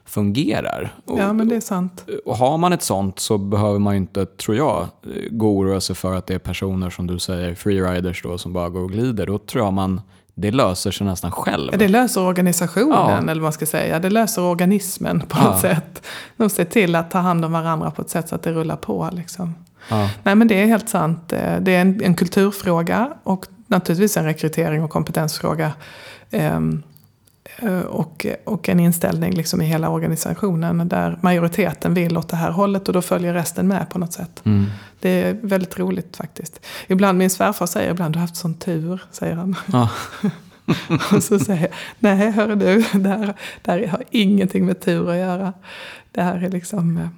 fungerar. Och, Ja, men det är sant. och har man ett sånt så behöver man inte, tror jag, gå oroa sig för att det är personer som du säger, freeriders då, som bara går och glider. Då tror jag man, det löser sig nästan själv. Ja, det löser organisationen, Ja. eller vad man ska säga. Det löser organismen på Ja. något sätt. De ser till att ta hand om varandra på ett sätt så att det rullar på. Liksom. Ja. Nej, men det är helt sant. Det är en, en kulturfråga och naturligtvis en rekrytering och kompetensfråga. Eh, Och, och en inställning liksom i hela organisationen där majoriteten vill åt det här hållet och då följer resten med på något sätt. Mm. Det är väldigt roligt faktiskt. Ibland, min svärfar säger ibland, du har haft sån tur, säger han. Ja. Och så säger jag, nej hör du, det här, det här har ingenting med tur att göra. Det här är liksom, eh,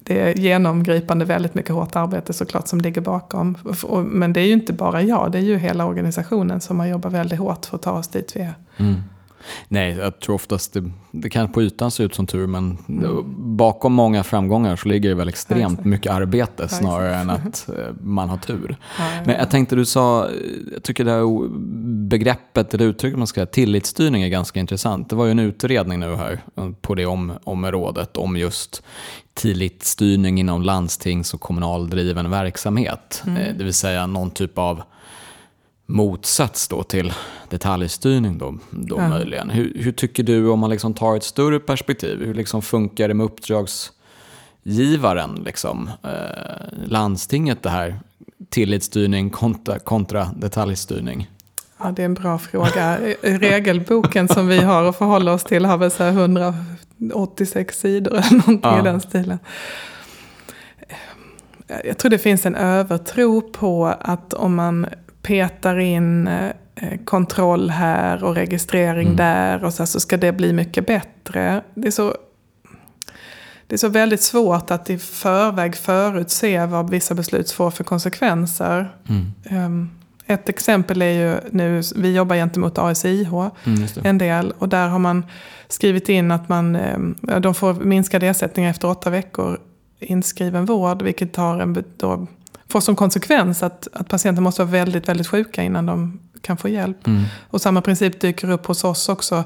det är genomgripande väldigt mycket hårt arbete såklart som ligger bakom. Men det är ju inte bara jag, det är ju hela organisationen som har jobbat väldigt hårt för att ta oss dit vi är. Mm. Nej, jag tror oftast det, det kan på ytan se ut som tur, men bakom många framgångar så ligger det väl extremt mycket arbete snarare än att eh, man har tur. Ja, Men jag tänkte du sa, eh, jag tycker det här begreppet eller uttrycket man ska säga, tillitsstyrning är ganska intressant. Det var ju en utredning nu här eh, på det om, området om just tillitsstyrning inom landstings och kommunaldriven verksamhet. Eh, Det vill säga någon typ av motsats då till detaljstyrning då, då Ja. möjligen. Hur, hur tycker du om man liksom tar ett större perspektiv? Hur liksom funkar det med uppdragsgivaren, liksom, eh, landstinget det här? Tillitsstyrning kontra, kontra detaljstyrning. Ja, det är en bra fråga. Regelboken som vi har att förhålla oss till har väl så här 186 sidor eller någonting Ja. i den stilen. Jag tror det finns en övertro på att om man petar in eh, kontroll här och registrering Mm. där och så, så ska det bli mycket bättre. Det är så det är så väldigt svårt att i förväg förutse vad vissa beslut får för konsekvenser. Mm. Um, ett exempel är ju nu, vi jobbar gentemot ASIH Mm, en del och där har man skrivit in att man, ja, de får minskad ersättning efter åtta veckor inskriven vård, vilket har en, då, får som konsekvens att, att patienter måste vara väldigt, väldigt sjuka innan de kan få hjälp. Mm. Och samma princip dyker upp hos oss också.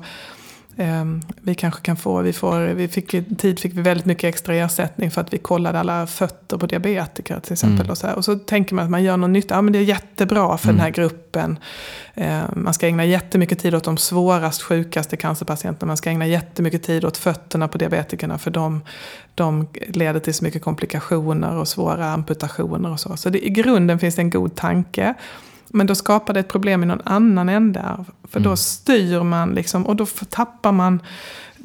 Ehm, vi kanske kan få, vi får, vi fick, tid fick vi väldigt mycket extra ersättning för att vi kollade alla fötter på diabetiker till exempel. Mm. Och, så här. och så tänker man att man gör något nytta, ja men det är jättebra för Mm. den här gruppen. Ehm, man ska ägna jättemycket tid åt de svårast sjukaste cancerpatienterna. Man ska ägna jättemycket tid åt fötterna på diabetikerna för de, de leder till så mycket komplikationer och svåra amputationer och så. Så det, i grunden finns det en god tanke. Men då skapar det ett problem i någon annan ände. För då Mm. styr man liksom, och då tappar man,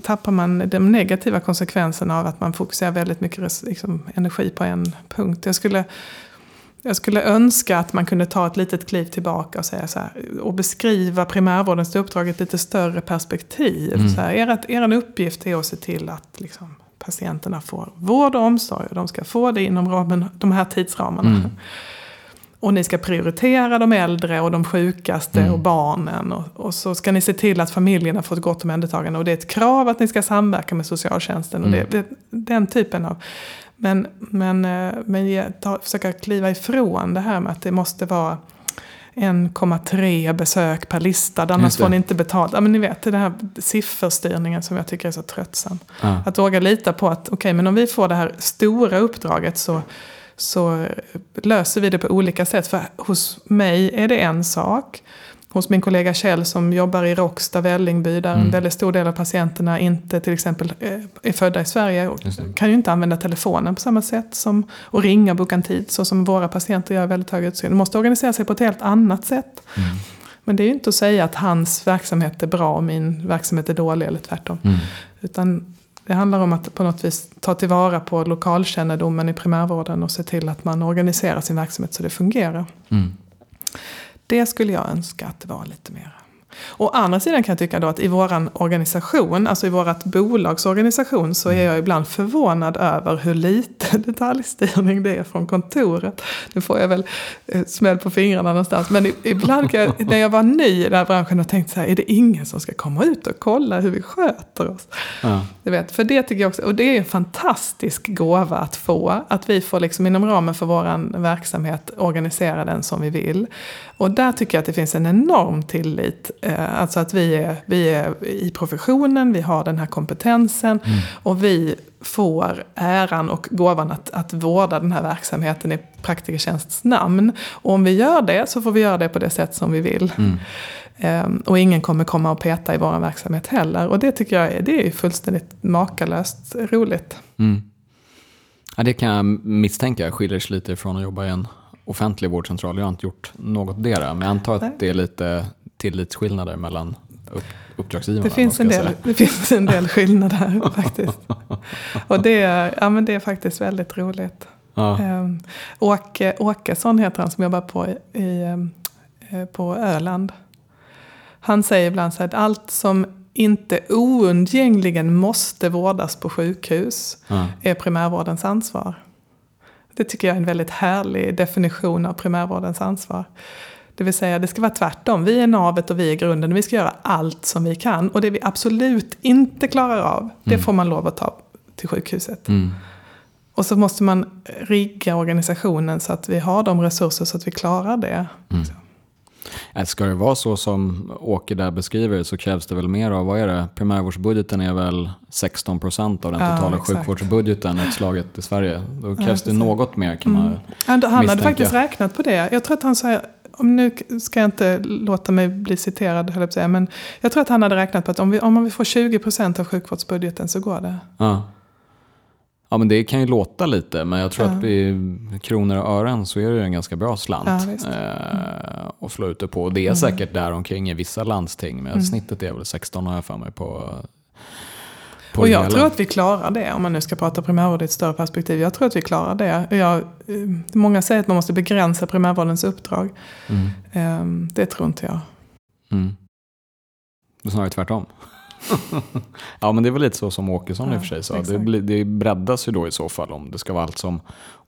tappar man de negativa konsekvenserna av att man fokuserar väldigt mycket liksom, energi på en punkt. Jag skulle, jag skulle önska att man kunde ta ett litet kliv tillbaka och, säga så här, och beskriva primärvårdens uppdrag i ett lite större perspektiv. Mm. Så här, er, er uppgift är att se till att liksom, patienterna får vård och omsorg. Och de ska få det inom ramen, de här tidsramarna. Mm. Och ni ska prioritera de äldre och de sjukaste Mm. och barnen. Och, och så ska ni se till att familjerna får ett gott omhändertagande. Och det är ett krav att ni ska samverka med socialtjänsten. Och Mm. det, det, den typen av... Men, men, eh, men ta, försöka kliva ifrån det här med att det måste vara 1,3 besök per listad, annars får ni inte betalt. Ja, men ni vet, det här sifferstyrningen som jag tycker är så tröttsam. Ja. Att våga lita på att, okej, okay, men om vi får det här stora uppdraget så så löser vi det på olika sätt. För hos mig är det en sak hos min kollega Kjell som jobbar i Råcksta, Vällingby, där mm. en väldigt stor del av patienterna inte till exempel eh, är födda i Sverige och kan ju inte använda telefonen på samma sätt som och ringa och boka en tid så som våra patienter gör i väldigt hög utsträckning. De måste organisera sig på ett helt annat sätt. Mm. Men det är ju inte att säga att hans verksamhet är bra och min verksamhet är dålig eller tvärtom. Mm. Utan det handlar om att på något vis ta tillvara på lokalkännedomen i primärvården och se till att man organiserar sin verksamhet så det fungerar. Mm. Det skulle jag önska att det var lite mer. Å andra sidan kan jag tycka då att i vår organisation, alltså i vårt bolags organisation, så är jag ibland förvånad över hur lite detaljstyrning det är från kontoret. Nu får jag väl eh, smäll på fingrarna någonstans. Men ibland jag, när jag var ny i den här branschen och tänkte så här, är det ingen som ska komma ut och kolla hur vi sköter oss? Ja. Du vet, för det tycker jag också, och det är en fantastisk gåva att få. Att vi får liksom inom ramen för vår verksamhet organisera den som vi vill. Och där tycker jag att det finns en enorm tillit. Eh, alltså att vi är, vi är i professionen, vi har den här kompetensen mm. och vi får äran och gåvan att, att vårda den här verksamheten i Praktikertjänsts namn. Och om vi gör det så får vi göra det på det sätt som vi vill. Mm. Um, och ingen kommer komma och peta i vår verksamhet heller. Och det tycker jag är, det är fullständigt makalöst roligt. Mm. Ja, det kan jag misstänka skiljer sig lite från att jobba i en offentlig vårdcentral. Jag har inte gjort något dera, men jag antar att Nej. det är lite tillitsskillnader mellan upp, uppdragsgivarna. Det finns, en del, det finns en del skillnader faktiskt. Och det är, ja, men det är faktiskt väldigt roligt. Ja. Um, Åke, Åkesson heter han som jobbar på, i, um, på Öland. Han säger ibland så att allt som inte oundgängligen måste vårdas på sjukhus ja. är primärvårdens ansvar. Det tycker jag är en väldigt härlig definition av primärvårdens ansvar. Det vill säga, det ska vara tvärtom. Vi är navet och vi är grunden. Vi ska göra allt som vi kan. Och det vi absolut inte klarar av, mm. det får man lov att ta till sjukhuset. Mm. Och så måste man rigga organisationen så att vi har de resurser så att vi klarar det. Mm. Ska det vara så som Åke där beskriver så krävs det väl mer av, vad är det, primärvårdsbudgeten är väl 16 procent av den totala ja, sjukvårdsbudgeten utslaget i Sverige. Då krävs ja, det något mer kan man mm. Han misstänka. hade faktiskt räknat på det. Jag tror att han sa, om nu ska jag inte låta mig bli citerad, höll jag säga, men jag tror att han hade räknat på att om vi, om vi får 20 procent av sjukvårdsbudgeten så går det. Ja. Ja men det kan ju låta lite men jag tror ja. att i kronor och ören så är det en ganska bra slant ja, eh, att slå ut det på. Det är mm. säkert där omkring i vissa landsting men mm. snittet är väl 16 har jag för mig på. och jag hela. tror att vi klarar det om man nu ska prata primärvård i ett större perspektiv. Jag tror att vi klarar det. Jag, eh, många säger att man måste begränsa primärvårdens uppdrag. Mm. Eh, det tror inte jag. Mm. Snarare tvärtom. ja men det är väl lite så som Åkesson ja, i och för sig sa. Det, det breddas ju då i så fall om det ska vara allt som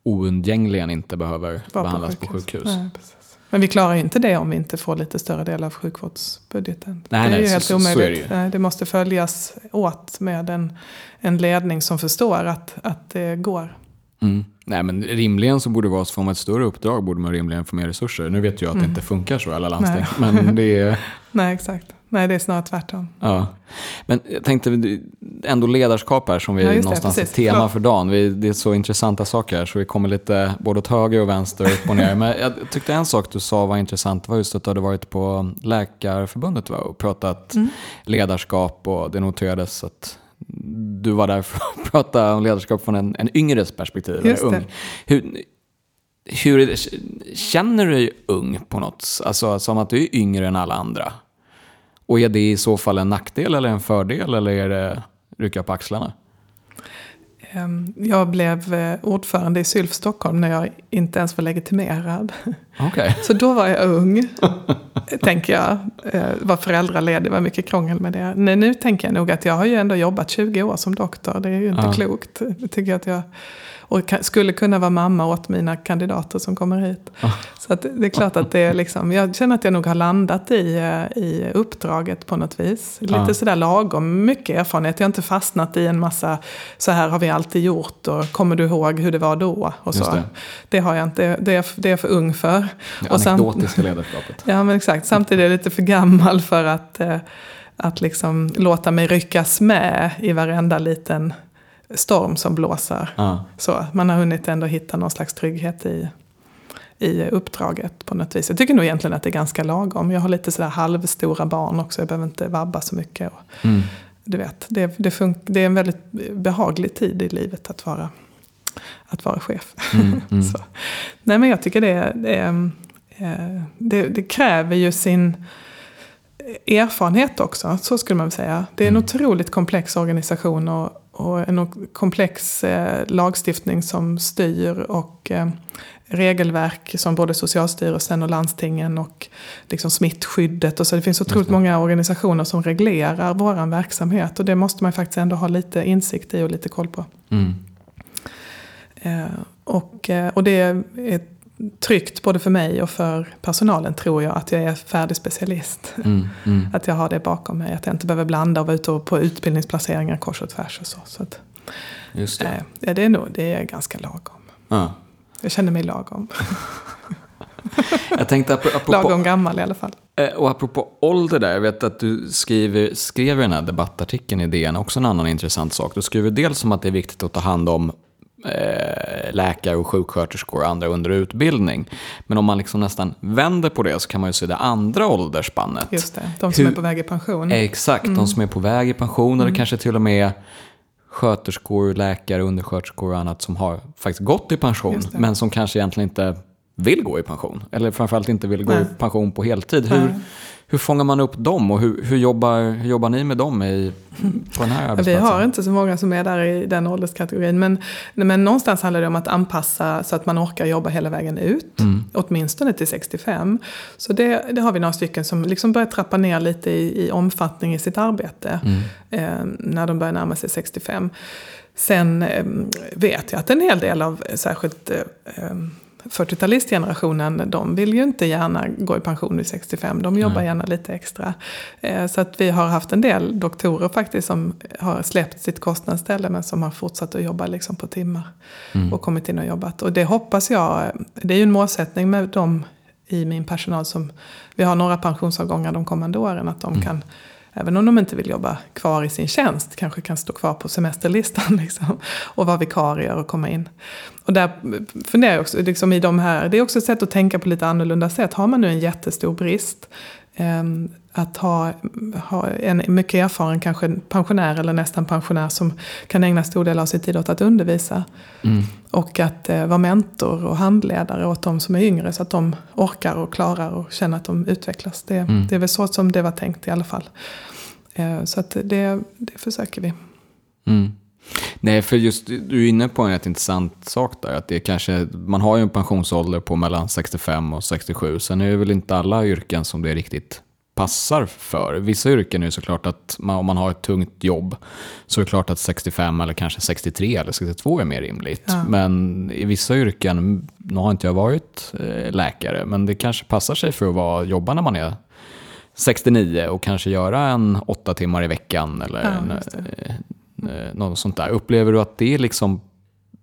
oundgängligen inte behöver Var behandlas på sjukhus. På sjukhus. Nej, men vi klarar inte det om vi inte får lite större del av sjukvårdsbudgeten. Nej, det är nej, ju helt så, omöjligt. Så det, det, måste följas åt med en, en ledning som förstår att, att det går. Mm. Nej men rimligen så borde det vara så, får man ett större uppdrag borde man rimligen få mer resurser. Nu vet jag att mm. det inte funkar så i alla landsting. Nej. Men det är... Nej exakt. Nej, det är snarare tvärtom. Ja. Men jag tänkte ändå ledarskap här som vi ja, någonstans är tema för dagen. Vi, det är så intressanta saker här så vi kommer lite både åt höger och vänster, upp och ner. Men jag tyckte en sak du sa var intressant var just att du hade varit på Läkarförbundet va? och pratat mm. ledarskap och det noterades att du var där för att prata om ledarskap från en, en yngres perspektiv. Just ung. Hur, hur, känner du dig ung på något? Alltså som att du är yngre än alla andra? Och är det i så fall en nackdel eller en fördel eller är det rycka på axlarna? Ehm, jag blev eh, ordförande i Sylf Stockholm när jag inte ens var legitimerad. Okay. Så då var jag ung, tänker jag. eh, var föräldraledig, det var mycket krångel med det. Nej, nu tänker jag nog att jag har ju ändå jobbat 20 år som doktor, det är ju inte Ja. klokt. Jag tycker att jag och skulle kunna vara mamma åt mina kandidater som kommer hit. Så att det är klart att det är liksom, jag känner att jag nog har landat i, eh, i uppdraget på något vis. Lite Ja. sådär lagom mycket erfarenhet. Jag har inte fastnat i en massa, så här har vi alltid gjort och kommer du ihåg hur det var då? Och så. det. Det. har jag inte, det är, det är jag för ung för. Det Och anekdotiska ledarskapet. Ja men exakt, samtidigt är jag lite för gammal för att, eh, att liksom låta mig ryckas med i varenda liten storm som blåser. Ja. Så, man har hunnit ändå hitta någon slags trygghet i, i uppdraget på något vis. Jag tycker nog egentligen att det är ganska lagom. Jag har lite sådär halvstora barn också, jag behöver inte vabba så mycket. Och, Mm. du vet, det, det, det är en väldigt behaglig tid i livet att vara, att vara chef. Mm. Mm. Nej men jag tycker det, eh, det, det kräver ju sin erfarenhet också, så skulle man väl säga. Det är en Mm. otroligt komplex organisation och, och en komplex eh, lagstiftning som styr och eh, regelverk som både Socialstyrelsen och landstingen och liksom smittskyddet. Och så det finns otroligt många organisationer som reglerar vår verksamhet och det måste man faktiskt ändå ha lite insikt i och lite koll på. Mm. Eh, och, och det är tryggt både för mig och för personalen tror jag att jag är färdig specialist. Mm. Mm. Att jag har det bakom mig, att jag inte behöver blanda och vara ute på utbildningsplaceringar kors och tvärs och så. så att, Just det. eh, ja, det, är nog, det är ganska lagom. Ja. Jag känner mig lagom. Jag tänkte apropå, apropå, Lagom gammal i alla fall. eh, och apropå ålder där, jag vet att du skriver, skrev i den här debattartikeln i DN också en annan intressant sak. Du skriver dels om att det är viktigt att ta hand om läkare och sjuksköterskor och andra under utbildning. Men om man liksom nästan vänder på det så kan man ju se det andra åldersspannet. Just det, de som Hur- är på väg i pension. Exakt, de som är på väg i pension eller kanske till och med sköterskor, läkare, undersköterskor och annat som har faktiskt gått i pension men som kanske egentligen inte vill gå i pension. Eller framförallt inte vill gå Nej. i pension på heltid. Hur. Hur fångar man upp dem och hur, hur, jobbar, hur jobbar ni med dem i, på den här Vi arbetsplatsen? har inte så många som är där i den ålderskategorin. Men, men någonstans handlar det om att anpassa så att man orkar jobba hela vägen ut. Mm. Åtminstone till 65. Så det, det har vi några stycken som liksom börjar trappa ner lite i, i omfattning i sitt arbete. Mm. Eh, när de börjar närma sig 65. Sen eh, vet jag att en hel del av särskilt eh, eh, 40-talistgenerationen, de vill ju inte gärna gå i pension vid 65. De jobbar Nej. gärna lite extra. Eh, Så att vi har haft en del doktorer faktiskt som har släppt sitt kostnadsställe men som har fortsatt att jobba liksom på timmar. Mm. Och kommit in och jobbat. Och det hoppas jag, eh, det är ju en målsättning med dem i min personal som, vi har några pensionsavgångar de kommande åren, att de kan Även om de inte vill jobba kvar i sin tjänst, kanske kan stå kvar på semesterlistan liksom, och vara vikarier och komma in. Och där funderar jag också, liksom i de här, det är också ett sätt att tänka på lite annorlunda sätt. Har man nu en jättestor brist, eh, att ha, ha en mycket erfaren kanske pensionär eller nästan pensionär som kan ägna stor del av sin tid åt att undervisa. Mm. Och att eh, vara mentor och handledare åt de som är yngre så att de orkar och klarar och känner att de utvecklas. Det, Mm. det är väl så som det var tänkt i alla fall. Eh, så att det, det försöker vi. Mm. Nej, för just du är inne på en rätt intressant sak där. Att det är kanske, man har ju en pensionsålder på mellan 65 och 67. Sen är det väl inte alla yrken som det riktigt passar för. Vissa yrken är såklart att man, om man har ett tungt jobb så är det klart att 65 eller kanske 63 eller 62 är mer rimligt. Ja. Men i vissa yrken, nu har inte jag varit eh, läkare, men det kanske passar sig för att vara, jobba när man är 69 och kanske göra en åtta timmar i veckan eller Ja, en, eh, eh, något sånt där. Upplever du att det är liksom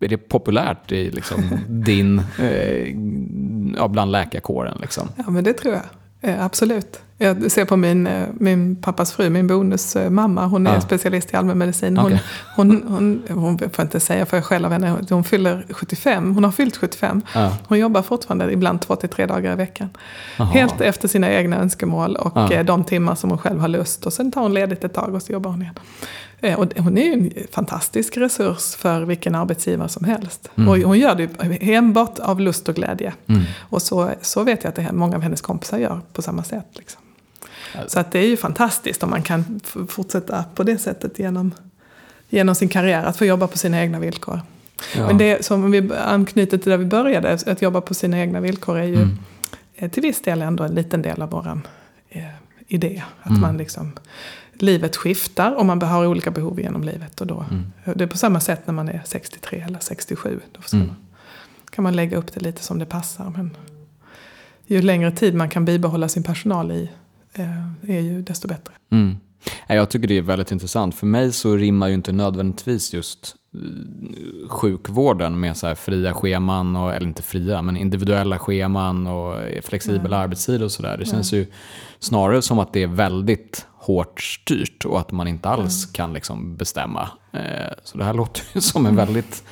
är det populärt i liksom din, eh, bland läkarkåren? Liksom? Ja men det tror jag. Eh, absolut. Jag ser på min, eh, min pappas fru, min bonusmamma. Hon är Ja. specialist i allmänmedicin. Hon, Okej. hon, hon, hon, får inte säga för jag själv av henne, hon fyller 75. Hon har fyllt 75. Ja. Hon jobbar fortfarande ibland två till tre dagar i veckan. Jaha. Helt efter sina egna önskemål och Ja. eh, de timmar som hon själv har lust. Och sen tar hon ledigt ett tag och så jobbar hon igen. Eh, Och hon är ju en fantastisk resurs för vilken arbetsgivare som helst. Mm. Och hon gör det enbart av lust och glädje. Mm. Och så, så vet jag att det här, många av hennes kompisar gör på samma sätt. Liksom. Så att det är ju fantastiskt om man kan fortsätta på det sättet genom, genom sin karriär. Att få jobba på sina egna villkor. Ja. Men det som om vi anknyter till där vi började, att jobba på sina egna villkor är ju Mm. till viss del ändå en liten del av vår eh, i det. Att mm. man liksom, livet skiftar och man har olika behov genom livet. Och då, mm. Det är på samma sätt när man är 63 eller 67. Då mm. man, kan man lägga upp det lite som det passar. Men ju längre tid man kan bibehålla sin personal i är ju desto bättre. Mm. Jag tycker det är väldigt intressant. För mig så rimmar ju inte nödvändigtvis just eh, sjukvården med så här fria scheman, och, eller inte fria, men individuella scheman och flexibel mm. arbetstid och sådär. Det känns mm. ju snarare som att det är väldigt hårt styrt och att man inte alls mm. kan liksom bestämma. Eh, så det här låter ju som en väldigt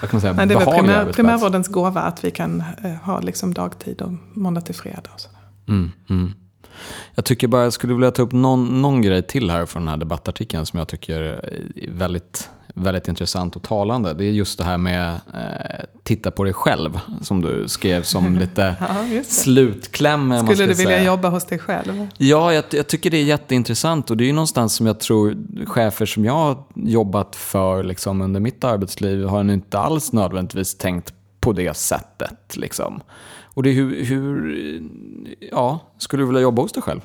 vad kan man säga, Men Det är väl primär, primärvårdens gåva att vi kan eh, ha liksom dagtid och måndag till fredag. Och sådär. Mm, mm. Jag tycker bara jag skulle vilja ta upp någon, någon grej till här från den här debattartikeln som jag tycker är väldigt, väldigt intressant och talande. Det är just det här med eh, titta på dig själv som du skrev som lite ja, slutkläm. Skulle du vilja säga. jobba hos dig själv? Ja, jag, jag, tycker det är jätteintressant och det är ju någonstans som jag tror chefer som jag har jobbat för liksom, under mitt arbetsliv har inte alls nödvändigtvis tänkt på det sättet. Liksom. Och det är hur, hur, ja, skulle du vilja jobba hos dig själv?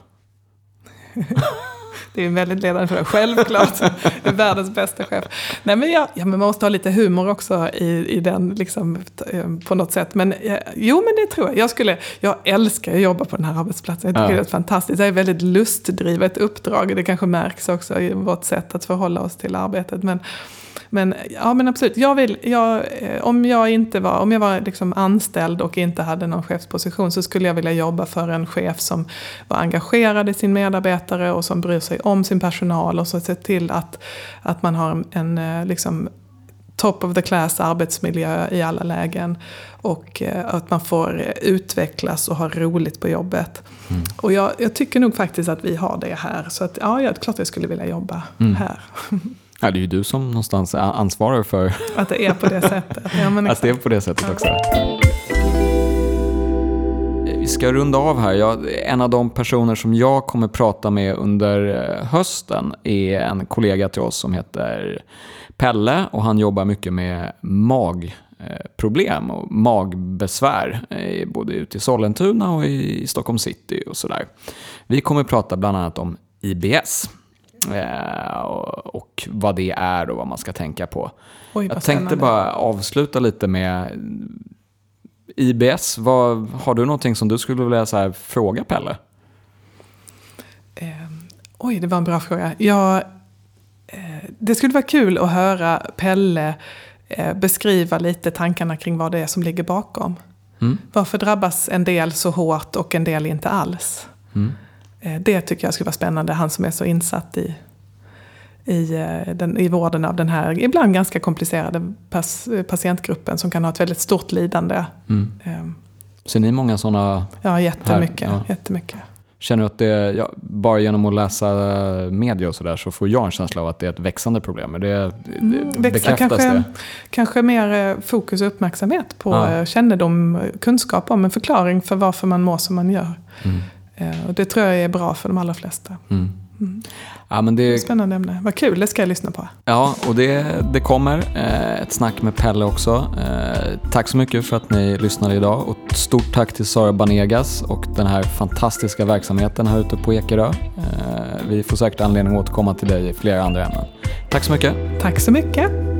det är en väldigt ledande fråga. Självklart, är världens bästa chef. Nej, men, ja, ja, men man måste ha lite humor också i, i den, liksom, eh, på något sätt. Men ja, jo, men det tror jag. Jag, skulle, jag älskar att jobba på den här arbetsplatsen. Jag tycker ja. det är fantastiskt. Det är ett väldigt lustdrivet uppdrag. Det kanske märks också i vårt sätt att förhålla oss till arbetet. Men, men, ja, men absolut, jag vill, jag, eh, om jag inte var, om jag var liksom anställd och inte hade någon chefsposition så skulle jag vilja jobba för en chef som var engagerad i sin medarbetare och som bryr sig om sin personal och så ser till att, att man har en eh, liksom, top of the class arbetsmiljö i alla lägen. Och eh, att man får utvecklas och ha roligt på jobbet. Mm. Och jag, jag, tycker nog faktiskt att vi har det här. Så att, ja, jag, klart jag skulle vilja jobba mm. här. Ja, det är ju du som någonstans ansvarar för att det är på det sättet. Ja, att det är på det sättet också. Vi ska runda av här. Jag, en av de personer som jag kommer prata med under eh, hösten är en kollega till oss som heter Pelle och han jobbar mycket med magproblem och magbesvär eh, både ute i Sollentuna och i Stockholm city och sådär. Vi kommer prata bland annat om IBS. Eh, och vad det är och vad man ska tänka på. Oj, jag tänkte bara avsluta lite med IBS. Vad, har du någonting som du skulle vilja så här, fråga Pelle? Eh, oj, det var en bra fråga. Jag, eh, det skulle vara kul att höra Pelle eh, beskriva lite tankarna kring vad det är som ligger bakom. Mm. Varför drabbas en del så hårt och en del inte alls? Mm. Eh, det tycker jag skulle vara spännande, han som är så insatt i, i, eh, den, i vården av den här ibland ganska komplicerade patientgruppen som kan ha ett väldigt stort lidande. Mm. Ehm. Ser ni många sådana? Ja, jättemycket. Ja. jättemycket. Känner du att det, ja, bara genom att läsa media och sådär så får jag en känsla av att det är ett växande problem? Är det, mm, bekräftas kanske, det? Kanske mer eh, fokus och uppmärksamhet på ja. kännedom, kunskap om en förklaring för varför man mår som man gör. Mm. Eh, och det tror jag är bra för de allra flesta. Mm. Mm. Ja, men det... Spännande ämne. Vad kul, det ska jag lyssna på. Ja, och det, det kommer eh, ett snack med Pelle också. Eh, tack så mycket för att ni lyssnade idag och stort tack till Sara Banegas och den här fantastiska verksamheten här ute på Ekerö. vi får säkert anledning att återkomma till dig i flera andra ämnen. Tack så mycket. Tack så mycket.